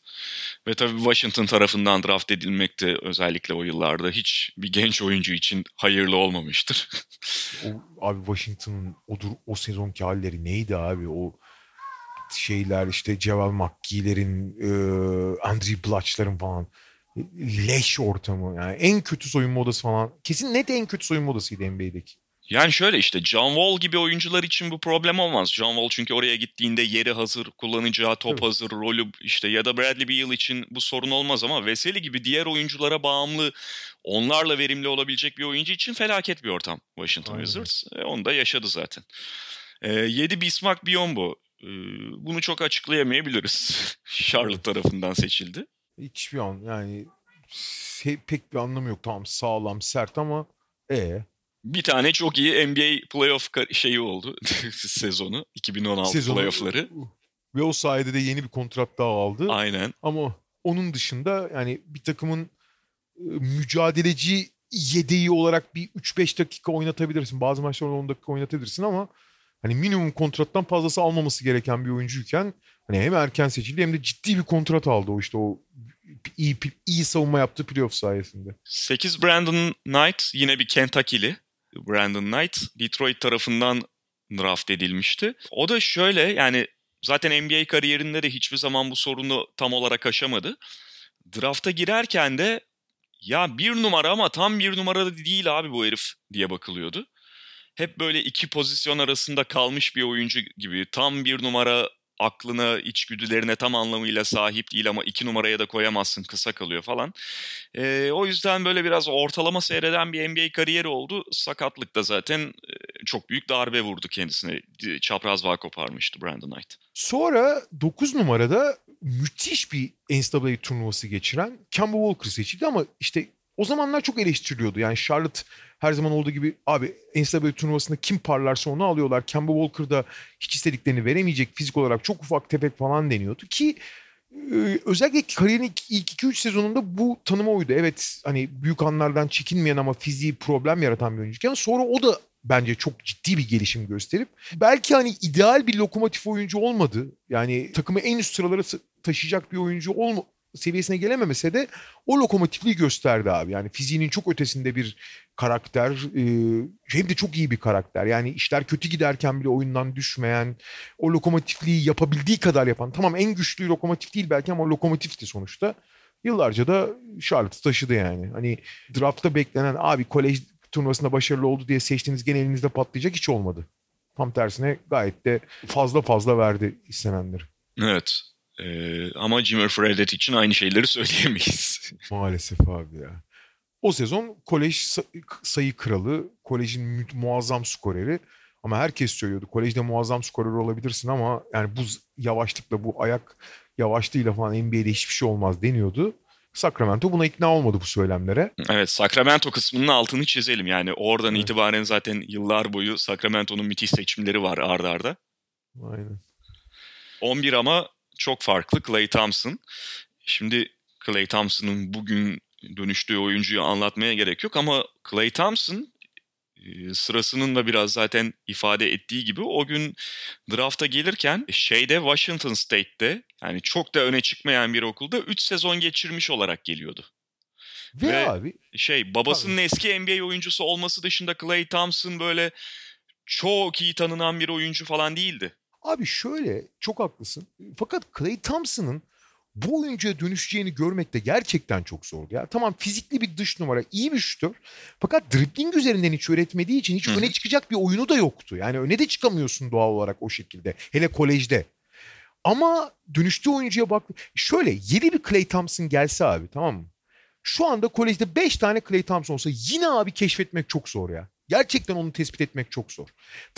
ve tabii Washington tarafından draft edilmek de özellikle o yıllarda hiç bir genç oyuncu için hayırlı olmamıştır. [laughs] O, abi Washington'ın o, dur- o sezonki halleri neydi abi? O şeyler işte Ceval McGee'lerin, e, Andrew Blatch'ların falan leş ortamı. Yani en kötü soyunma odası falan. Kesin net en kötü soyunma odasıydı NBA'deki. Yani şöyle işte John Wall gibi oyuncular için bu problem olmaz. John Wall çünkü oraya gittiğinde yeri hazır, kullanacağı top Evet. hazır, rolü işte ya da Bradley Beal için bu sorun olmaz ama Veseli gibi diğer oyunculara bağımlı, onlarla verimli olabilecek bir oyuncu için felaket bir ortam Washington Aynen. Wizards. E, onu da yaşadı zaten. E, 7 Bismack Biyombo. E, bunu çok açıklayamayabiliriz. [laughs] Charlotte tarafından seçildi. Hiçbir an yani pek bir anlamı yok. Tamam sağlam, sert ama e Bir tane çok iyi NBA playoff şeyi oldu [laughs] sezonu. 2016 sezonu playoffları. ve o sayede de yeni bir kontrat daha aldı. Aynen. Ama onun dışında yani bir takımın mücadeleci yedeği olarak bir 3-5 dakika oynatabilirsin. Bazı maçlarda 10 dakika oynatabilirsin ama hani minimum kontrattan fazlası almaması gereken bir oyuncuyken hani hem erken seçildi hem de ciddi bir kontrat aldı o işte o iyi iyi savunma yaptığı playoff sayesinde. 8 Brandon Knight yine bir Kentucky'li. Brandon Knight Detroit tarafından draft edilmişti. O da şöyle yani zaten NBA kariyerinde de hiçbir zaman bu sorunu tam olarak aşamadı. Draft'a girerken de ya bir numara ama tam bir numara da değil abi bu herif diye bakılıyordu. Hep böyle iki pozisyon arasında kalmış bir oyuncu gibi tam bir numara aklına, içgüdülerine tam anlamıyla sahip değil ama iki numaraya da koyamazsın kısa kalıyor falan. E, o yüzden böyle biraz ortalama seyreden bir NBA kariyeri oldu. Sakatlık da zaten çok büyük darbe vurdu kendisine. Çapraz bağ koparmıştı Brandon Knight. Sonra 9 numarada müthiş bir NCAA turnuvası geçiren Kemba Walker seçildi ama işte o zamanlar çok eleştiriliyordu. Yani Charlotte her zaman olduğu gibi abi NCAA turnuvasında kim parlarsa onu alıyorlar. Kemba Walker da hiç istediklerini veremeyecek fizik olarak çok ufak tefek falan deniyordu ki e, özellikle kariyerin ilk 2-3 sezonunda bu tanıma uydu. Evet hani büyük anlardan çekinmeyen ama fiziği problem yaratan bir oyuncuyken sonra o da bence çok ciddi bir gelişim gösterip belki hani ideal bir lokomotif oyuncu olmadı. Yani takımı en üst sıralara taşıyacak bir oyuncu olma, seviyesine gelememese de o lokomotifliği gösterdi abi. Yani fiziğinin çok ötesinde bir karakter. E, hem de çok iyi bir karakter. Yani işler kötü giderken bile oyundan düşmeyen, o lokomotifliği yapabildiği kadar yapan. Tamam en güçlü lokomotif değil belki ama lokomotifti sonuçta. Yıllarca da Charlotte'ı taşıdı yani. Hani draftta beklenen abi kolej turnuvasında başarılı oldu diye seçtiğiniz gene elinizde patlayacak hiç olmadı. Tam tersine gayet de fazla fazla verdi istenenleri. Evet. Ee, ama Jimmer Fredette için aynı şeyleri söyleyemeyiz. [laughs] Maalesef abi ya. O sezon kolej sayı kralı, kolejin muazzam skoreri. Ama herkes söylüyordu kolejde muazzam skorer olabilirsin ama yani bu yavaşlıkla bu ayak yavaşlığıyla falan NBA'de hiçbir şey olmaz deniyordu. Sacramento buna ikna olmadı bu söylemlere. Evet Sacramento kısmının altını çizelim. Yani oradan evet. itibaren zaten yıllar boyu Sacramento'nun müthiş seçimleri var ardarda. arda. Aynen. 11 ama çok farklı Clay Thompson. Şimdi Clay Thompson'ın bugün dönüştüğü oyuncuyu anlatmaya gerek yok ama Clay Thompson e, sırasının da biraz zaten ifade ettiği gibi o gün drafta gelirken şeyde Washington State'te yani çok da öne çıkmayan bir okulda 3 sezon geçirmiş olarak geliyordu. Ve, Ve abi şey babasının abi. eski NBA oyuncusu olması dışında Clay Thompson böyle çok iyi tanınan bir oyuncu falan değildi. Abi şöyle çok haklısın. Fakat Clay Thompson'ın bu oyuncuya dönüşeceğini görmek de gerçekten çok zordu. Ya tamam fizikli bir dış numara, iyi bir şutör. Fakat dribbling üzerinden hiç öğretmediği için hiç öne çıkacak bir oyunu da yoktu. Yani öne de çıkamıyorsun doğal olarak o şekilde. Hele kolejde. Ama dönüştüğü oyuncuya bak. Şöyle yeni bir Clay Thompson gelse abi tamam mı? Şu anda kolejde 5 tane Clay Thompson olsa yine abi keşfetmek çok zor ya. Gerçekten onu tespit etmek çok zor.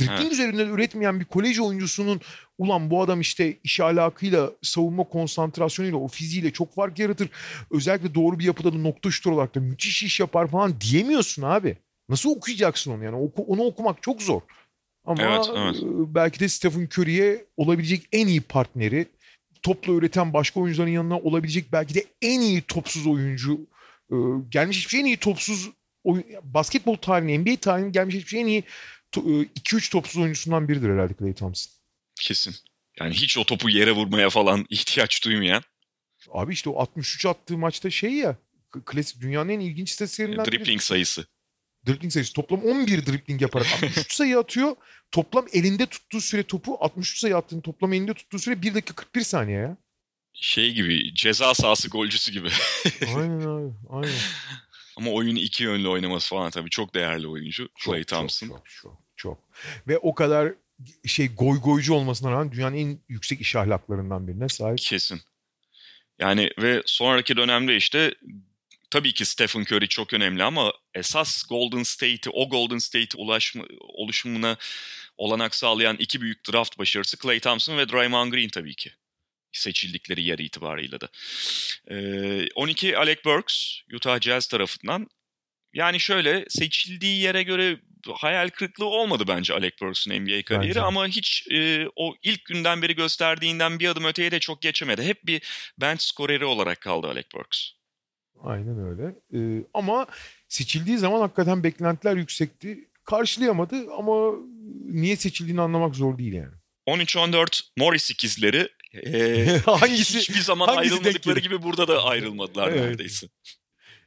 Dribbling evet. üzerinden üretmeyen bir kolej oyuncusunun ulan bu adam işte iş alakıyla, savunma konsantrasyonuyla, o fiziğiyle çok fark yaratır. Özellikle doğru bir yapıda da nokta şutör olarak da müthiş iş yapar falan diyemiyorsun abi. Nasıl okuyacaksın onu yani? Oku, onu okumak çok zor. Ama evet, evet. E, belki de Stephen Curry'e olabilecek en iyi partneri, topla üreten başka oyuncuların yanına olabilecek belki de en iyi topsuz oyuncu, e, gelmiş hiçbir şey en iyi topsuz oyun, basketbol tarihinin, NBA tarihinin gelmiş hiçbir şey en iyi 2-3 e, topsuz oyuncusundan biridir herhalde Clay Thompson. Kesin. Yani hiç o topu yere vurmaya falan [laughs] ihtiyaç duymayan. Abi işte o 63 attığı maçta şey ya klasik dünyanın en ilginç istatistiklerinden biri. Dribbling sayısı. Dribbling sayısı. Toplam 11 dribbling yaparak [laughs] 63 sayı atıyor. Toplam elinde tuttuğu süre topu 63 sayı attığını toplam elinde tuttuğu süre 1 dakika 41 saniye ya. Şey gibi ceza sahası golcüsü gibi. aynen [laughs] abi aynen. Ama oyunu iki yönlü oynaması falan tabii çok değerli oyuncu. Çok, Clay Thompson. Çok, çok, çok, çok. Ve o kadar şey goy goycu olmasına rağmen dünyanın en yüksek iş ahlaklarından birine sahip. Kesin. Yani ve sonraki dönemde işte tabii ki Stephen Curry çok önemli ama esas Golden State'i, o Golden State ulaşma, oluşumuna olanak sağlayan iki büyük draft başarısı Clay Thompson ve Draymond Green tabii ki seçildikleri yer itibarıyla da. Ee, 12 Alec Burks Utah Jazz tarafından. Yani şöyle seçildiği yere göre hayal kırıklığı olmadı bence Alec Burks'un NBA kariyeri bence. ama hiç e, o ilk günden beri gösterdiğinden bir adım öteye de çok geçemedi. Hep bir bench skoreri olarak kaldı Alec Burks. Aynen öyle. Ee, ama seçildiği zaman hakikaten beklentiler yüksekti. Karşılayamadı ama niye seçildiğini anlamak zor değil yani. 13-14 Morris ikizleri ee, [laughs] hangisi hiçbir zaman hangisi ayrılmadıkları gibi burada da ayrılmadılar evet. neredeyse.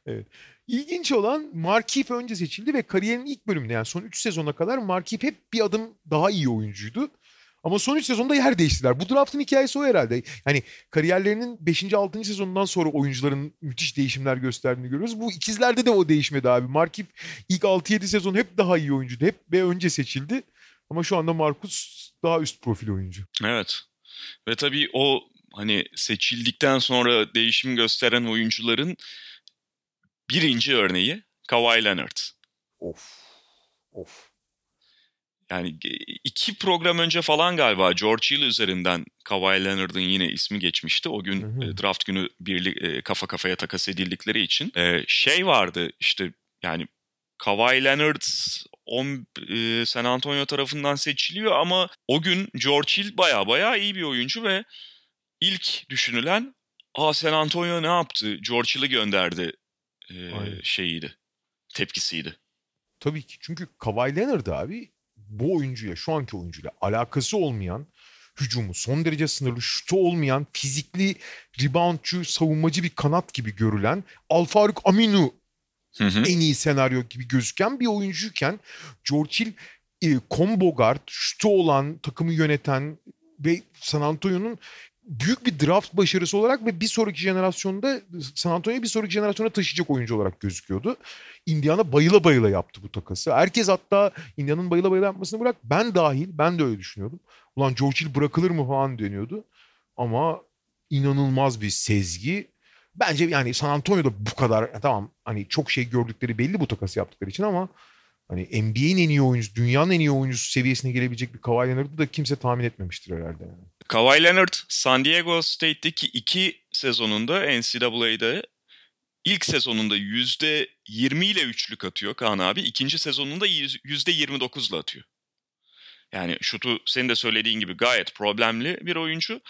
Evet. İlginç olan Markif önce seçildi ve kariyerin ilk bölümünde yani son 3 sezona kadar Markif hep bir adım daha iyi oyuncuydu. Ama son 3 sezonda yer değiştiler. Bu draftın hikayesi o herhalde. Yani kariyerlerinin 5. 6. sezonundan sonra oyuncuların müthiş değişimler gösterdiğini görüyoruz. Bu ikizlerde de o değişmedi abi. Markif ilk 6-7 sezon hep daha iyi oyuncuydu. Hep ve önce seçildi. Ama şu anda Marcus daha üst profil oyuncu. Evet. Ve tabii o hani seçildikten sonra değişim gösteren oyuncuların birinci örneği Kawhi Leonard. Of. Of. Yani iki program önce falan galiba George Hill üzerinden Kawhi Leonard'ın yine ismi geçmişti. O gün hı hı. draft günü birlik kafa kafaya takas edildikleri için. Şey vardı işte yani Kawhi Leonard on, San Antonio tarafından seçiliyor ama o gün George Hill baya baya iyi bir oyuncu ve ilk düşünülen Aa San Antonio ne yaptı? George Hill'i gönderdi e, şeyiydi. Tepkisiydi. Tabii ki. Çünkü Kawhi Leonard abi bu oyuncuya, şu anki oyuncuyla alakası olmayan, hücumu son derece sınırlı, şutu olmayan, fizikli, reboundçu, savunmacı bir kanat gibi görülen Alfaruk Aminu hı hı. en iyi senaryo gibi gözüken bir oyuncuyken George Hill e, combo guard, şutu olan, takımı yöneten ve San Antonio'nun büyük bir draft başarısı olarak ve bir sonraki jenerasyonda San Antonio'yu bir sonraki jenerasyona taşıyacak oyuncu olarak gözüküyordu. Indiana bayıla bayıla yaptı bu takası. Herkes hatta Indiana'nın bayıla bayıla yapmasını bırak ben dahil ben de öyle düşünüyordum. Ulan George Hill bırakılır mı falan deniyordu. Ama inanılmaz bir sezgi. Bence yani San Antonio'da bu kadar tamam hani çok şey gördükleri belli bu takası yaptıkları için ama hani NBA'in en iyi oyuncusu, dünyanın en iyi oyuncusu seviyesine gelebilecek bir Kawhi Leonard'ı da kimse tahmin etmemiştir herhalde. Yani. Kawhi Leonard San Diego State'deki iki sezonunda NCAA'de ilk sezonunda yüzde 20 ile üçlük atıyor Kaan abi. İkinci sezonunda yüzde 29 ile atıyor. Yani şutu senin de söylediğin gibi gayet problemli bir oyuncu.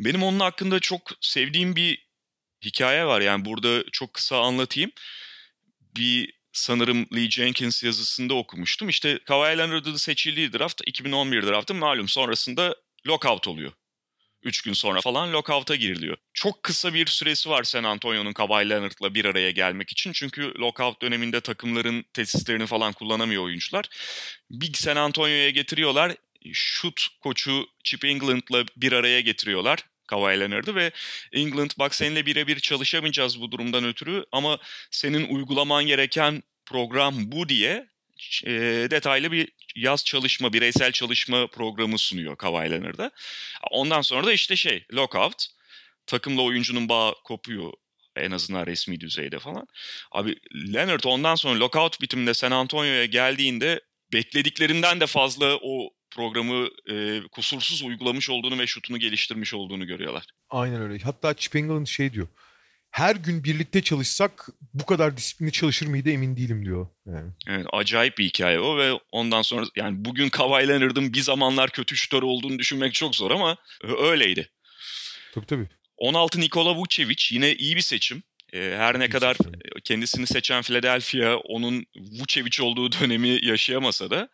Benim onun hakkında çok sevdiğim bir hikaye var. Yani burada çok kısa anlatayım. Bir sanırım Lee Jenkins yazısında okumuştum. İşte Kawhi Leonard'ın seçildiği draft 2011 draftı malum sonrasında lockout oluyor. 3 gün sonra falan lockout'a giriliyor. Çok kısa bir süresi var San Antonio'nun Kawhi Leonard'la bir araya gelmek için. Çünkü lockout döneminde takımların tesislerini falan kullanamıyor oyuncular. Big San Antonio'ya getiriyorlar. Şut koçu Chip England'la bir araya getiriyorlar. Kawhi Leonard'ı ve England bak seninle birebir çalışamayacağız bu durumdan ötürü ama senin uygulaman gereken program bu diye e, detaylı bir yaz çalışma, bireysel çalışma programı sunuyor Kawhi Leonard'a. Ondan sonra da işte şey, lockout. Takımla oyuncunun bağı kopuyor en azından resmi düzeyde falan. Abi Leonard ondan sonra lockout bitiminde San Antonio'ya geldiğinde beklediklerinden de fazla o programı e, kusursuz uygulamış olduğunu ve şutunu geliştirmiş olduğunu görüyorlar. Aynen öyle. Hatta England şey diyor her gün birlikte çalışsak bu kadar disiplinli çalışır mıydı emin değilim diyor. Yani. Evet acayip bir hikaye o ve ondan sonra yani bugün Kawhi Leonard'ın bir zamanlar kötü şutör olduğunu düşünmek çok zor ama öyleydi. Tabii tabii. 16 Nikola Vucevic yine iyi bir seçim. Her ne kadar kendisini seçen Philadelphia onun Vucevic olduğu dönemi yaşayamasa da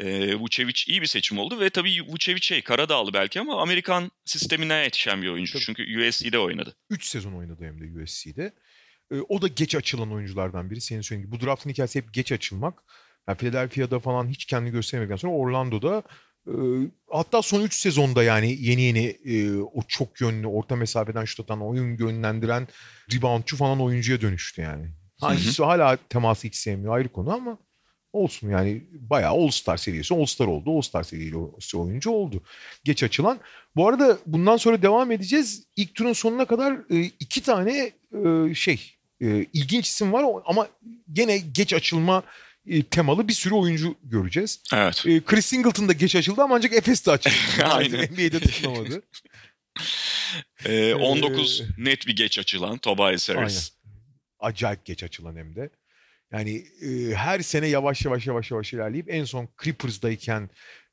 e, Vucevic iyi bir seçim oldu ve tabii Vucevic şey Karadağlı belki ama Amerikan sistemine yetişen bir oyuncu. Tabii. Çünkü USC'de oynadı. 3 sezon oynadı hem de USC'de. E, o da geç açılan oyunculardan biri. Senin söylediğin gibi. Bu draftın hikayesi hep geç açılmak. Yani Philadelphia'da falan hiç kendini gösteremedikten sonra Orlando'da e, hatta son 3 sezonda yani yeni yeni e, o çok yönlü orta mesafeden şut atan oyun yönlendiren reboundçu falan oyuncuya dönüştü yani. Hangisi hala teması hiç sevmiyor ayrı konu ama olsun yani bayağı All Star seviyesi All Star oldu. All Star seviyeli oyuncu oldu. Geç açılan. Bu arada bundan sonra devam edeceğiz. İlk turun sonuna kadar e, iki tane e, şey ilginç isim var ama gene geç açılma temalı bir sürü oyuncu göreceğiz. Evet. Chris Singleton da geç açıldı ama ancak Efes'te açıldı. [laughs] Aynen. NBA'de tutunamadı. ee, [laughs] 19 ee, net bir geç açılan Tobias Harris. Aynen. Acayip geç açılan hem de. Yani e, her sene yavaş yavaş yavaş yavaş ilerleyip en son Clippers'dayken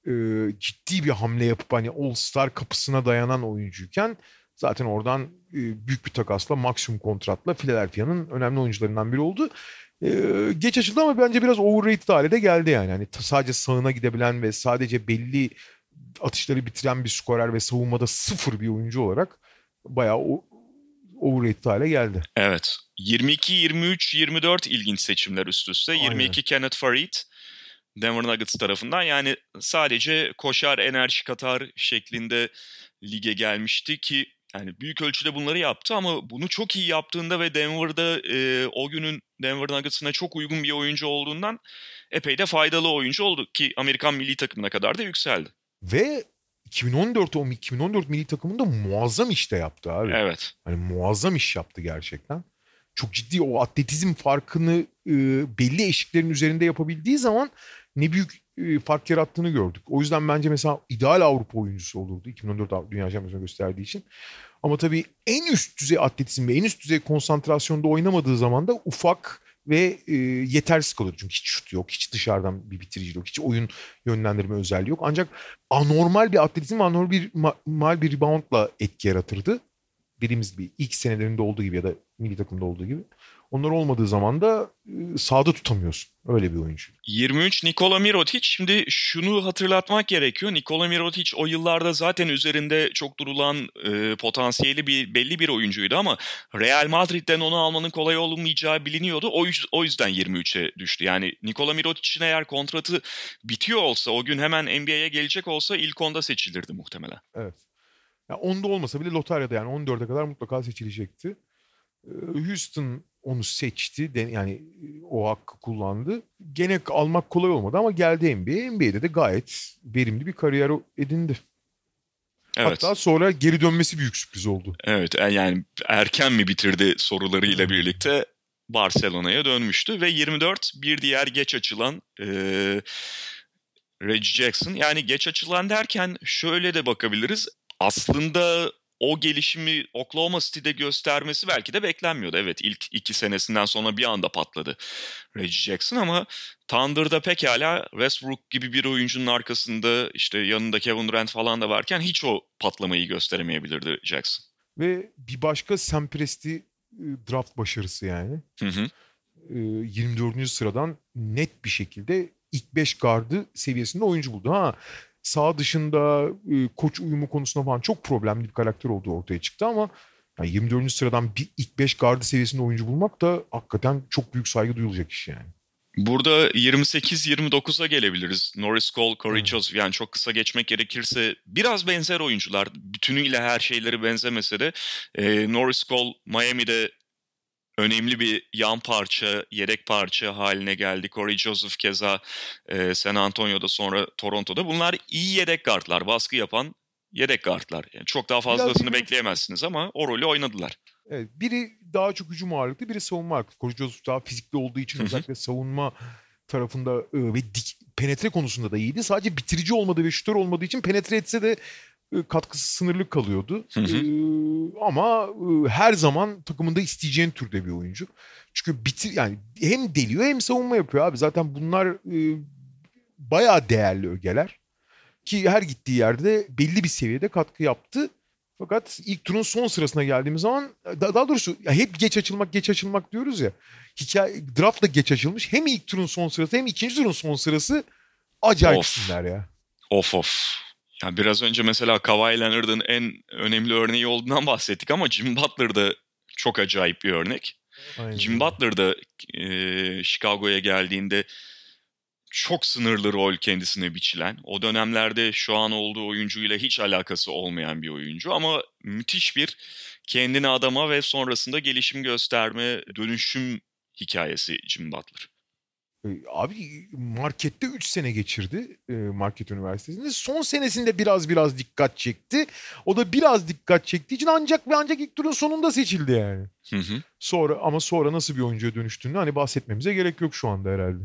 e, ciddi bir hamle yapıp hani All Star kapısına dayanan oyuncuyken zaten oradan e, büyük bir takasla maksimum kontratla Philadelphia'nın önemli oyuncularından biri oldu. E, geç açıldı ama bence biraz overrated hale de geldi yani. Hani sadece sağına gidebilen ve sadece belli atışları bitiren bir skorer ve savunmada sıfır bir oyuncu olarak bayağı o, overrated hale geldi. Evet. 22, 23, 24 ilginç seçimler üst üste. Aynen. 22 Kenneth Farid, Denver Nuggets tarafından. Yani sadece koşar, enerji katar şeklinde lige gelmişti ki yani büyük ölçüde bunları yaptı ama bunu çok iyi yaptığında ve Denver'da e, o günün Denver Nuggets'ına çok uygun bir oyuncu olduğundan epey de faydalı oyuncu oldu ki Amerikan milli takımına kadar da yükseldi. Ve 2014 o 2014 milli takımında muazzam işte yaptı abi. Evet. Hani muazzam iş yaptı gerçekten. Çok ciddi o atletizm farkını e, belli eşiklerin üzerinde yapabildiği zaman ne büyük e, fark yarattığını gördük. O yüzden bence mesela ideal Avrupa oyuncusu olurdu 2014 Dünya Şampiyonu gösterdiği için. Ama tabii en üst düzey atletizm ve en üst düzey konsantrasyonda oynamadığı zaman da ufak ve e, yetersiz kalıyor. Çünkü hiç şut yok, hiç dışarıdan bir bitirici yok, hiç oyun yönlendirme özelliği yok. Ancak anormal bir atletizm, anormal bir, mal bir reboundla etki yaratırdı. Dediğimiz gibi ilk senelerinde olduğu gibi ya da milli takımda olduğu gibi. Onlar olmadığı zaman da e, sağda tutamıyorsun. Öyle bir oyuncu. 23 Nikola Mirotic. Şimdi şunu hatırlatmak gerekiyor. Nikola Mirotic o yıllarda zaten üzerinde çok durulan e, potansiyeli bir belli bir oyuncuydu ama Real Madrid'den onu almanın kolay olmayacağı biliniyordu. O, o yüzden 23'e düştü. Yani Nikola Mirotic'in eğer kontratı bitiyor olsa o gün hemen NBA'ye gelecek olsa ilk onda seçilirdi muhtemelen. Evet. Yani onda olmasa bile lotaryada yani 14'e kadar mutlaka seçilecekti. Houston onu seçti. Yani o hakkı kullandı. Gene almak kolay olmadı ama geldi NBA. NBA'de de gayet verimli bir kariyer edindi. Evet. Hatta sonra geri dönmesi büyük sürpriz oldu. Evet e, yani erken mi bitirdi sorularıyla birlikte Barcelona'ya dönmüştü ve 24 bir diğer geç açılan e, Reggie Jackson. Yani geç açılan derken şöyle de bakabiliriz. Aslında o gelişimi Oklahoma City'de göstermesi belki de beklenmiyordu. Evet ilk iki senesinden sonra bir anda patladı Reggie Jackson ama Thunder'da pekala Westbrook gibi bir oyuncunun arkasında işte yanında Kevin Durant falan da varken hiç o patlamayı gösteremeyebilirdi Jackson. Ve bir başka Sam Presti draft başarısı yani. Hı hı. 24. sıradan net bir şekilde ilk 5 gardı seviyesinde oyuncu buldu. Ha sağ dışında e, koç uyumu konusunda falan çok problemli bir karakter olduğu ortaya çıktı ama yani 24. sıradan bir ilk 5 gardı seviyesinde oyuncu bulmak da hakikaten çok büyük saygı duyulacak iş yani. Burada 28-29'a gelebiliriz. Norris Cole, Corey hmm. Joseph yani çok kısa geçmek gerekirse biraz benzer oyuncular. Bütünüyle her şeyleri benzemese de e, Norris Cole Miami'de önemli bir yan parça, yedek parça haline geldi. Corey Joseph keza e, San Antonio'da sonra Toronto'da. Bunlar iyi yedek kartlar, baskı yapan yedek kartlar. Yani çok daha fazlasını Biraz bekleyemezsiniz ama o rolü oynadılar. Evet, biri daha çok hücum ağırlıklı, biri savunma ağırlıklı. Corey Joseph daha fizikli olduğu için özellikle savunma tarafında e, ve dik, penetre konusunda da iyiydi. Sadece bitirici olmadığı ve şütör olmadığı için penetre etse de katkısı sınırlı kalıyordu. Hı hı. Ee, ama e, her zaman takımında isteyeceğin türde bir oyuncu. Çünkü bitir yani hem deliyor hem savunma yapıyor abi. Zaten bunlar e, bayağı değerli ögeler. Ki her gittiği yerde belli bir seviyede katkı yaptı. Fakat ilk turun son sırasına geldiğimiz zaman daha doğrusu ya hep geç açılmak geç açılmak diyoruz ya. Hikaye draft da geç açılmış. Hem ilk turun son sırası hem ikinci turun son sırası acayip of. ya. Of of. Ya biraz önce mesela Kawhi Leonard'ın en önemli örneği olduğundan bahsettik ama Jim Butler da çok acayip bir örnek. Aynen. Jim Butler da e, Chicago'ya geldiğinde çok sınırlı rol kendisine biçilen, o dönemlerde şu an olduğu oyuncuyla hiç alakası olmayan bir oyuncu ama müthiş bir kendini adama ve sonrasında gelişim gösterme, dönüşüm hikayesi Jim Butler. E, abi markette 3 sene geçirdi e, market üniversitesinde. Son senesinde biraz biraz dikkat çekti. O da biraz dikkat çektiği için ancak ve ancak ilk turun sonunda seçildi yani. Hı hı. Sonra ama sonra nasıl bir oyuncuya dönüştüğünü hani bahsetmemize gerek yok şu anda herhalde.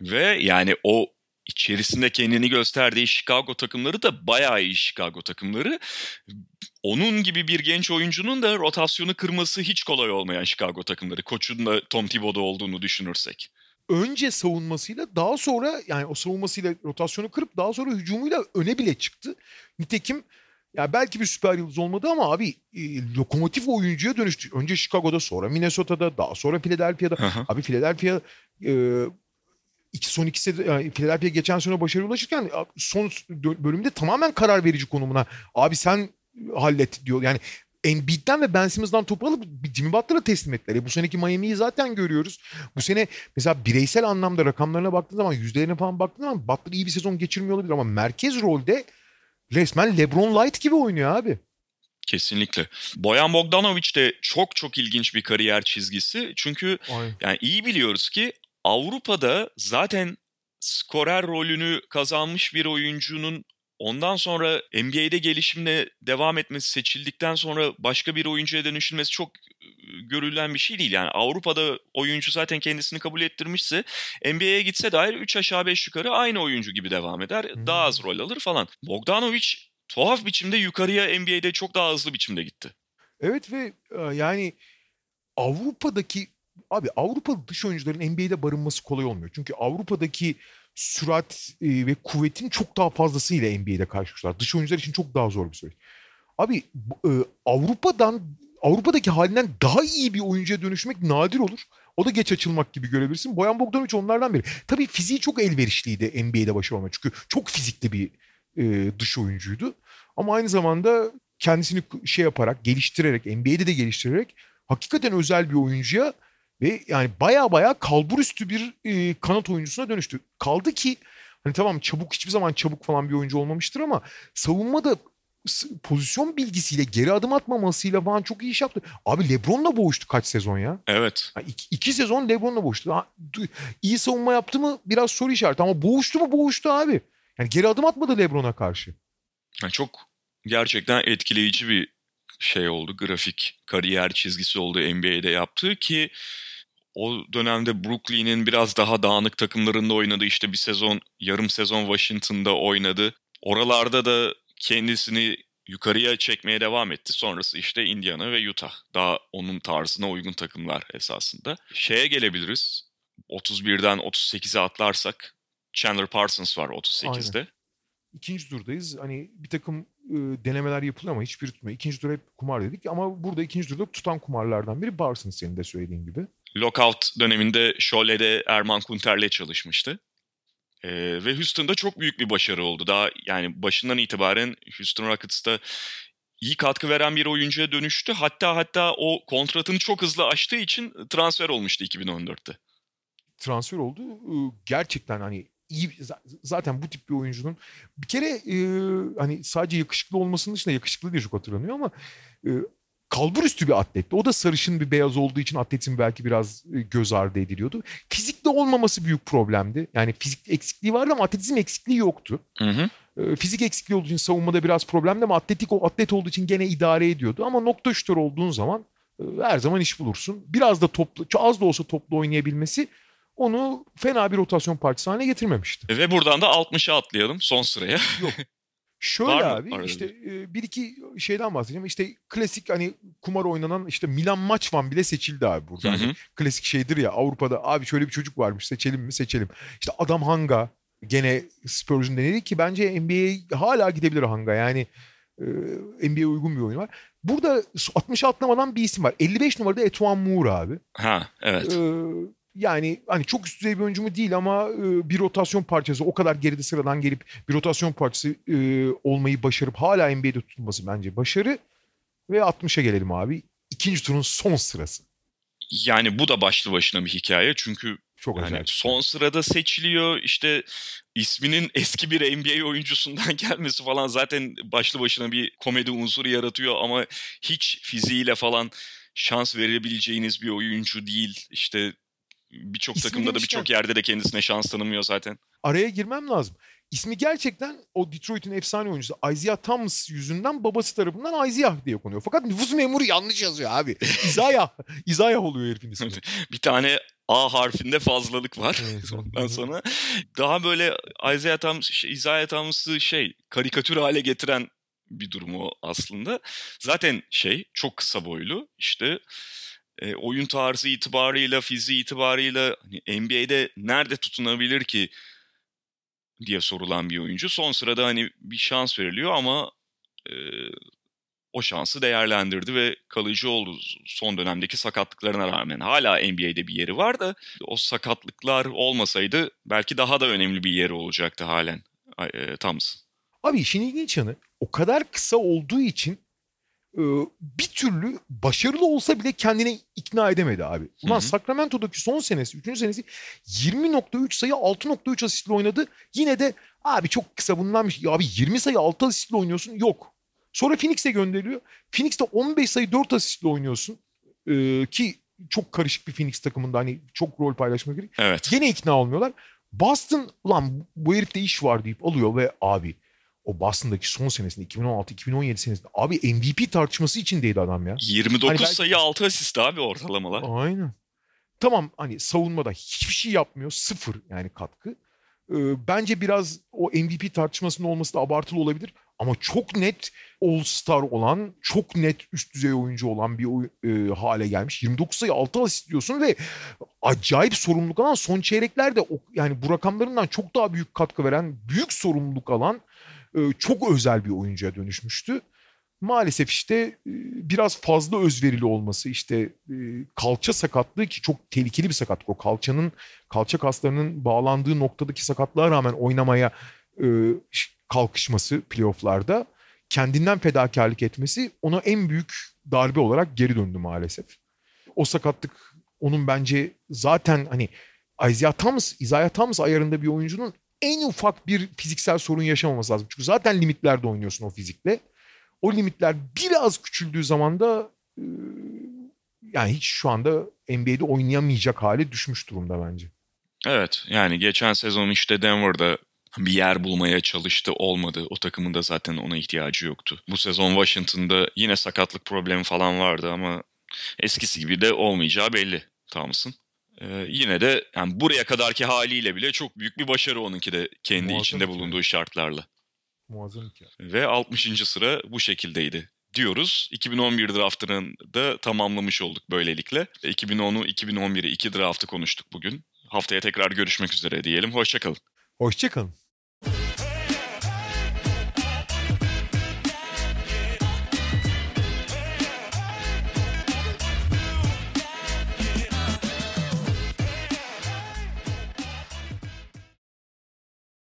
Ve yani o içerisinde kendini gösterdiği Chicago takımları da bayağı iyi Chicago takımları. Onun gibi bir genç oyuncunun da rotasyonu kırması hiç kolay olmayan Chicago takımları. Koçun da Tom Thibodeau olduğunu düşünürsek önce savunmasıyla daha sonra yani o savunmasıyla rotasyonu kırıp daha sonra hücumuyla öne bile çıktı. Nitekim ya belki bir süper yıldız olmadı ama abi e, lokomotif oyuncuya dönüştü. Önce Chicago'da sonra Minnesota'da daha sonra Philadelphia'da. Hı Abi Philadelphia e, iki, son ikisi yani Philadelphia geçen sene başarı ulaşırken son bölümde tamamen karar verici konumuna abi sen hallet diyor. Yani Embiid'den ve Ben Simmons'dan topu alıp Jimmy Butler'a teslim ettiler. E bu seneki Miami'yi zaten görüyoruz. Bu sene mesela bireysel anlamda rakamlarına baktığın zaman yüzdelerine falan baktığın zaman Butler iyi bir sezon geçirmiyor olabilir ama merkez rolde resmen LeBron Light gibi oynuyor abi. Kesinlikle. Boyan Bogdanovic de çok çok ilginç bir kariyer çizgisi. Çünkü Aynen. yani iyi biliyoruz ki Avrupa'da zaten skorer rolünü kazanmış bir oyuncunun ondan sonra NBA'de gelişimle devam etmesi seçildikten sonra başka bir oyuncuya dönüşülmesi çok görülen bir şey değil. Yani Avrupa'da oyuncu zaten kendisini kabul ettirmişse NBA'ye gitse dair 3 aşağı 5 yukarı aynı oyuncu gibi devam eder. Hmm. Daha az rol alır falan. Bogdanovic tuhaf biçimde yukarıya NBA'de çok daha hızlı biçimde gitti. Evet ve yani Avrupa'daki abi Avrupa dış oyuncuların NBA'de barınması kolay olmuyor. Çünkü Avrupa'daki sürat e, ve kuvvetin çok daha fazlasıyla NBA'de karşılaşıyorlar. Dış oyuncular için çok daha zor bir süreç. Abi e, Avrupa'dan Avrupa'daki halinden daha iyi bir oyuncuya dönüşmek nadir olur. O da geç açılmak gibi görebilirsin. Boyan Bogdanovic onlardan biri. Tabii fiziği çok elverişliydi NBA'de başarılı Çünkü çok fizikli bir e, dış oyuncuydu. Ama aynı zamanda kendisini şey yaparak, geliştirerek, NBA'de de geliştirerek hakikaten özel bir oyuncuya ve yani baya baya kalburüstü bir e, kanat oyuncusuna dönüştü. Kaldı ki hani tamam çabuk hiçbir zaman çabuk falan bir oyuncu olmamıştır ama savunmada pozisyon bilgisiyle geri adım atmamasıyla falan çok iyi iş yaptı. Abi Lebron'la boğuştu kaç sezon ya? Evet. Yani iki, iki sezon Lebron'la boğuştu. Ha, iyi savunma yaptı mı biraz soru işareti ama boğuştu mu boğuştu abi. Yani geri adım atmadı Lebron'a karşı. Yani çok gerçekten etkileyici bir şey oldu. Grafik kariyer çizgisi oldu NBA'de yaptığı ki o dönemde Brooklyn'in biraz daha dağınık takımlarında oynadı. İşte bir sezon, yarım sezon Washington'da oynadı. Oralarda da kendisini yukarıya çekmeye devam etti. Sonrası işte Indiana ve Utah. Daha onun tarzına uygun takımlar esasında. Şeye gelebiliriz. 31'den 38'e atlarsak Chandler Parsons var 38'de. Aynen. İkinci turdayız. Hani bir takım denemeler yapılıyor ama hiçbir tutmuyor. İkinci tur hep kumar dedik ama burada ikinci turda tutan kumarlardan biri Parsons senin de söylediğin gibi. Lockout döneminde Şole'de Erman Kunter'le çalışmıştı. Ee, ve Houston'da çok büyük bir başarı oldu. Daha yani başından itibaren Houston Rockets'ta iyi katkı veren bir oyuncuya dönüştü. Hatta hatta o kontratını çok hızlı aştığı için transfer olmuştu 2014'te. Transfer oldu. Gerçekten hani iyi zaten bu tip bir oyuncunun bir kere e, hani sadece yakışıklı olmasının dışında yakışıklı diye çok hatırlanıyor ama e, kalbur üstü bir atletti. O da sarışın bir beyaz olduğu için atletin belki biraz e, göz ardı ediliyordu. Fizikli olmaması büyük problemdi. Yani fizik eksikliği vardı ama atletizm eksikliği yoktu. Hı hı. E, fizik eksikliği olduğu için savunmada biraz problemdi ama atletik o atlet olduğu için gene idare ediyordu. Ama nokta şutör olduğun zaman e, her zaman iş bulursun. Biraz da toplu, az da olsa toplu oynayabilmesi onu fena bir rotasyon parçası haline getirmemişti. Ve buradan da 60'a atlayalım son sıraya. Yok [laughs] Şöyle Var abi işte e, bir iki şeyden bahsedeceğim. İşte klasik hani kumar oynanan işte Milan maç van bile seçildi abi burada. Hı hı. Hani klasik şeydir ya Avrupa'da abi şöyle bir çocuk varmış seçelim mi seçelim. İşte Adam Hanga gene Spurs'un denedi ki bence NBA hala gidebilir Hanga. Yani e, NBA'ye uygun bir oyun var. Burada 60 atlamadan bir isim var. 55 numarada Etuan Moore abi. Ha evet. Ee, yani hani çok üst düzey bir oyuncu mu değil ama e, bir rotasyon parçası o kadar geride sıradan gelip bir rotasyon parçası e, olmayı başarıp hala NBA'de tutulması bence başarı. Ve 60'a gelelim abi. İkinci turun son sırası. Yani bu da başlı başına bir hikaye çünkü çok yani son sırada seçiliyor işte isminin [laughs] eski bir NBA oyuncusundan [laughs] gelmesi falan zaten başlı başına bir komedi unsuru yaratıyor ama hiç fiziğiyle falan şans verebileceğiniz bir oyuncu değil. İşte birçok takımda da birçok yerde de kendisine şans tanımıyor zaten. Araya girmem lazım. İsmi gerçekten o Detroit'in efsane oyuncusu Isaiah Thomas yüzünden babası tarafından Isaiah diye konuyor. Fakat nüfus memuru yanlış yazıyor abi. [laughs] Isaiah. Isaiah oluyor herifin ismi. [laughs] bir tane A harfinde fazlalık var. [laughs] Ondan sonra daha böyle Isaiah Thomas, Isaiah Thomas'ı şey karikatür hale getiren bir durumu aslında. Zaten şey çok kısa boylu işte e, oyun tarzı itibarıyla, fiziği itibarıyla hani NBA'de nerede tutunabilir ki diye sorulan bir oyuncu. Son sırada hani bir şans veriliyor ama e, o şansı değerlendirdi ve kalıcı oldu son dönemdeki sakatlıklarına rağmen. Hala NBA'de bir yeri var da o sakatlıklar olmasaydı belki daha da önemli bir yeri olacaktı halen e, Thompson. Abi işin ilginç yanı o kadar kısa olduğu için bir türlü başarılı olsa bile kendini ikna edemedi abi. Ulan Hı hı. Sacramento'daki son senesi, 3. senesi 20.3 sayı 6.3 asistle oynadı. Yine de abi çok kısa bundanmış. Ya abi 20 sayı 6 asistle oynuyorsun. Yok. Sonra Phoenix'e gönderiliyor. Phoenix'te 15 sayı 4 asistle oynuyorsun. Ee, ki çok karışık bir Phoenix takımında hani çok rol paylaşmak gerek. Evet. Gene ikna olmuyorlar. Boston ulan bu herifte iş var deyip alıyor ve abi o Boston'daki son senesinde 2016-2017 senesinde abi MVP tartışması içindeydi adam ya. 29 Hani belki- sayı 6 asist abi ortalamalar. Aynen. Tamam hani savunmada hiçbir şey yapmıyor. Sıfır yani katkı. Ee, bence biraz o MVP tartışmasının olması da abartılı olabilir. Ama çok net All-Star olan, çok net üst düzey oyuncu olan bir oy- e, hale gelmiş. 29 sayı 6 asist diyorsun ve acayip sorumluluk alan son çeyreklerde o, yani bu rakamlarından çok daha büyük katkı veren, büyük sorumluluk alan çok özel bir oyuncuya dönüşmüştü maalesef işte e, biraz fazla özverili olması işte e, kalça sakatlığı ki çok tehlikeli bir sakatlık o kalçanın kalça kaslarının bağlandığı noktadaki sakatlığa rağmen oynamaya e, kalkışması playofflarda kendinden fedakarlık etmesi ona en büyük darbe olarak geri döndü maalesef. O sakatlık onun bence zaten hani Isaiah Thomas, Isaiah Thomas ayarında bir oyuncunun en ufak bir fiziksel sorun yaşamaması lazım. Çünkü zaten limitlerde oynuyorsun o fizikle o limitler biraz küçüldüğü zaman da e, yani hiç şu anda NBA'de oynayamayacak hale düşmüş durumda bence. Evet yani geçen sezon işte Denver'da bir yer bulmaya çalıştı olmadı. O takımın da zaten ona ihtiyacı yoktu. Bu sezon Washington'da yine sakatlık problemi falan vardı ama eskisi gibi de olmayacağı belli Thomas'ın. Ee, yine de yani buraya kadarki haliyle bile çok büyük bir başarı onunki de kendi Muazzam içinde hikaye. bulunduğu şartlarla. Muazzam hikaye. Ve 60. sıra bu şekildeydi diyoruz. 2011 draftını da tamamlamış olduk böylelikle. 2010'u 2011'i iki draftı konuştuk bugün. Haftaya tekrar görüşmek üzere diyelim. Hoşçakalın. Hoşçakalın.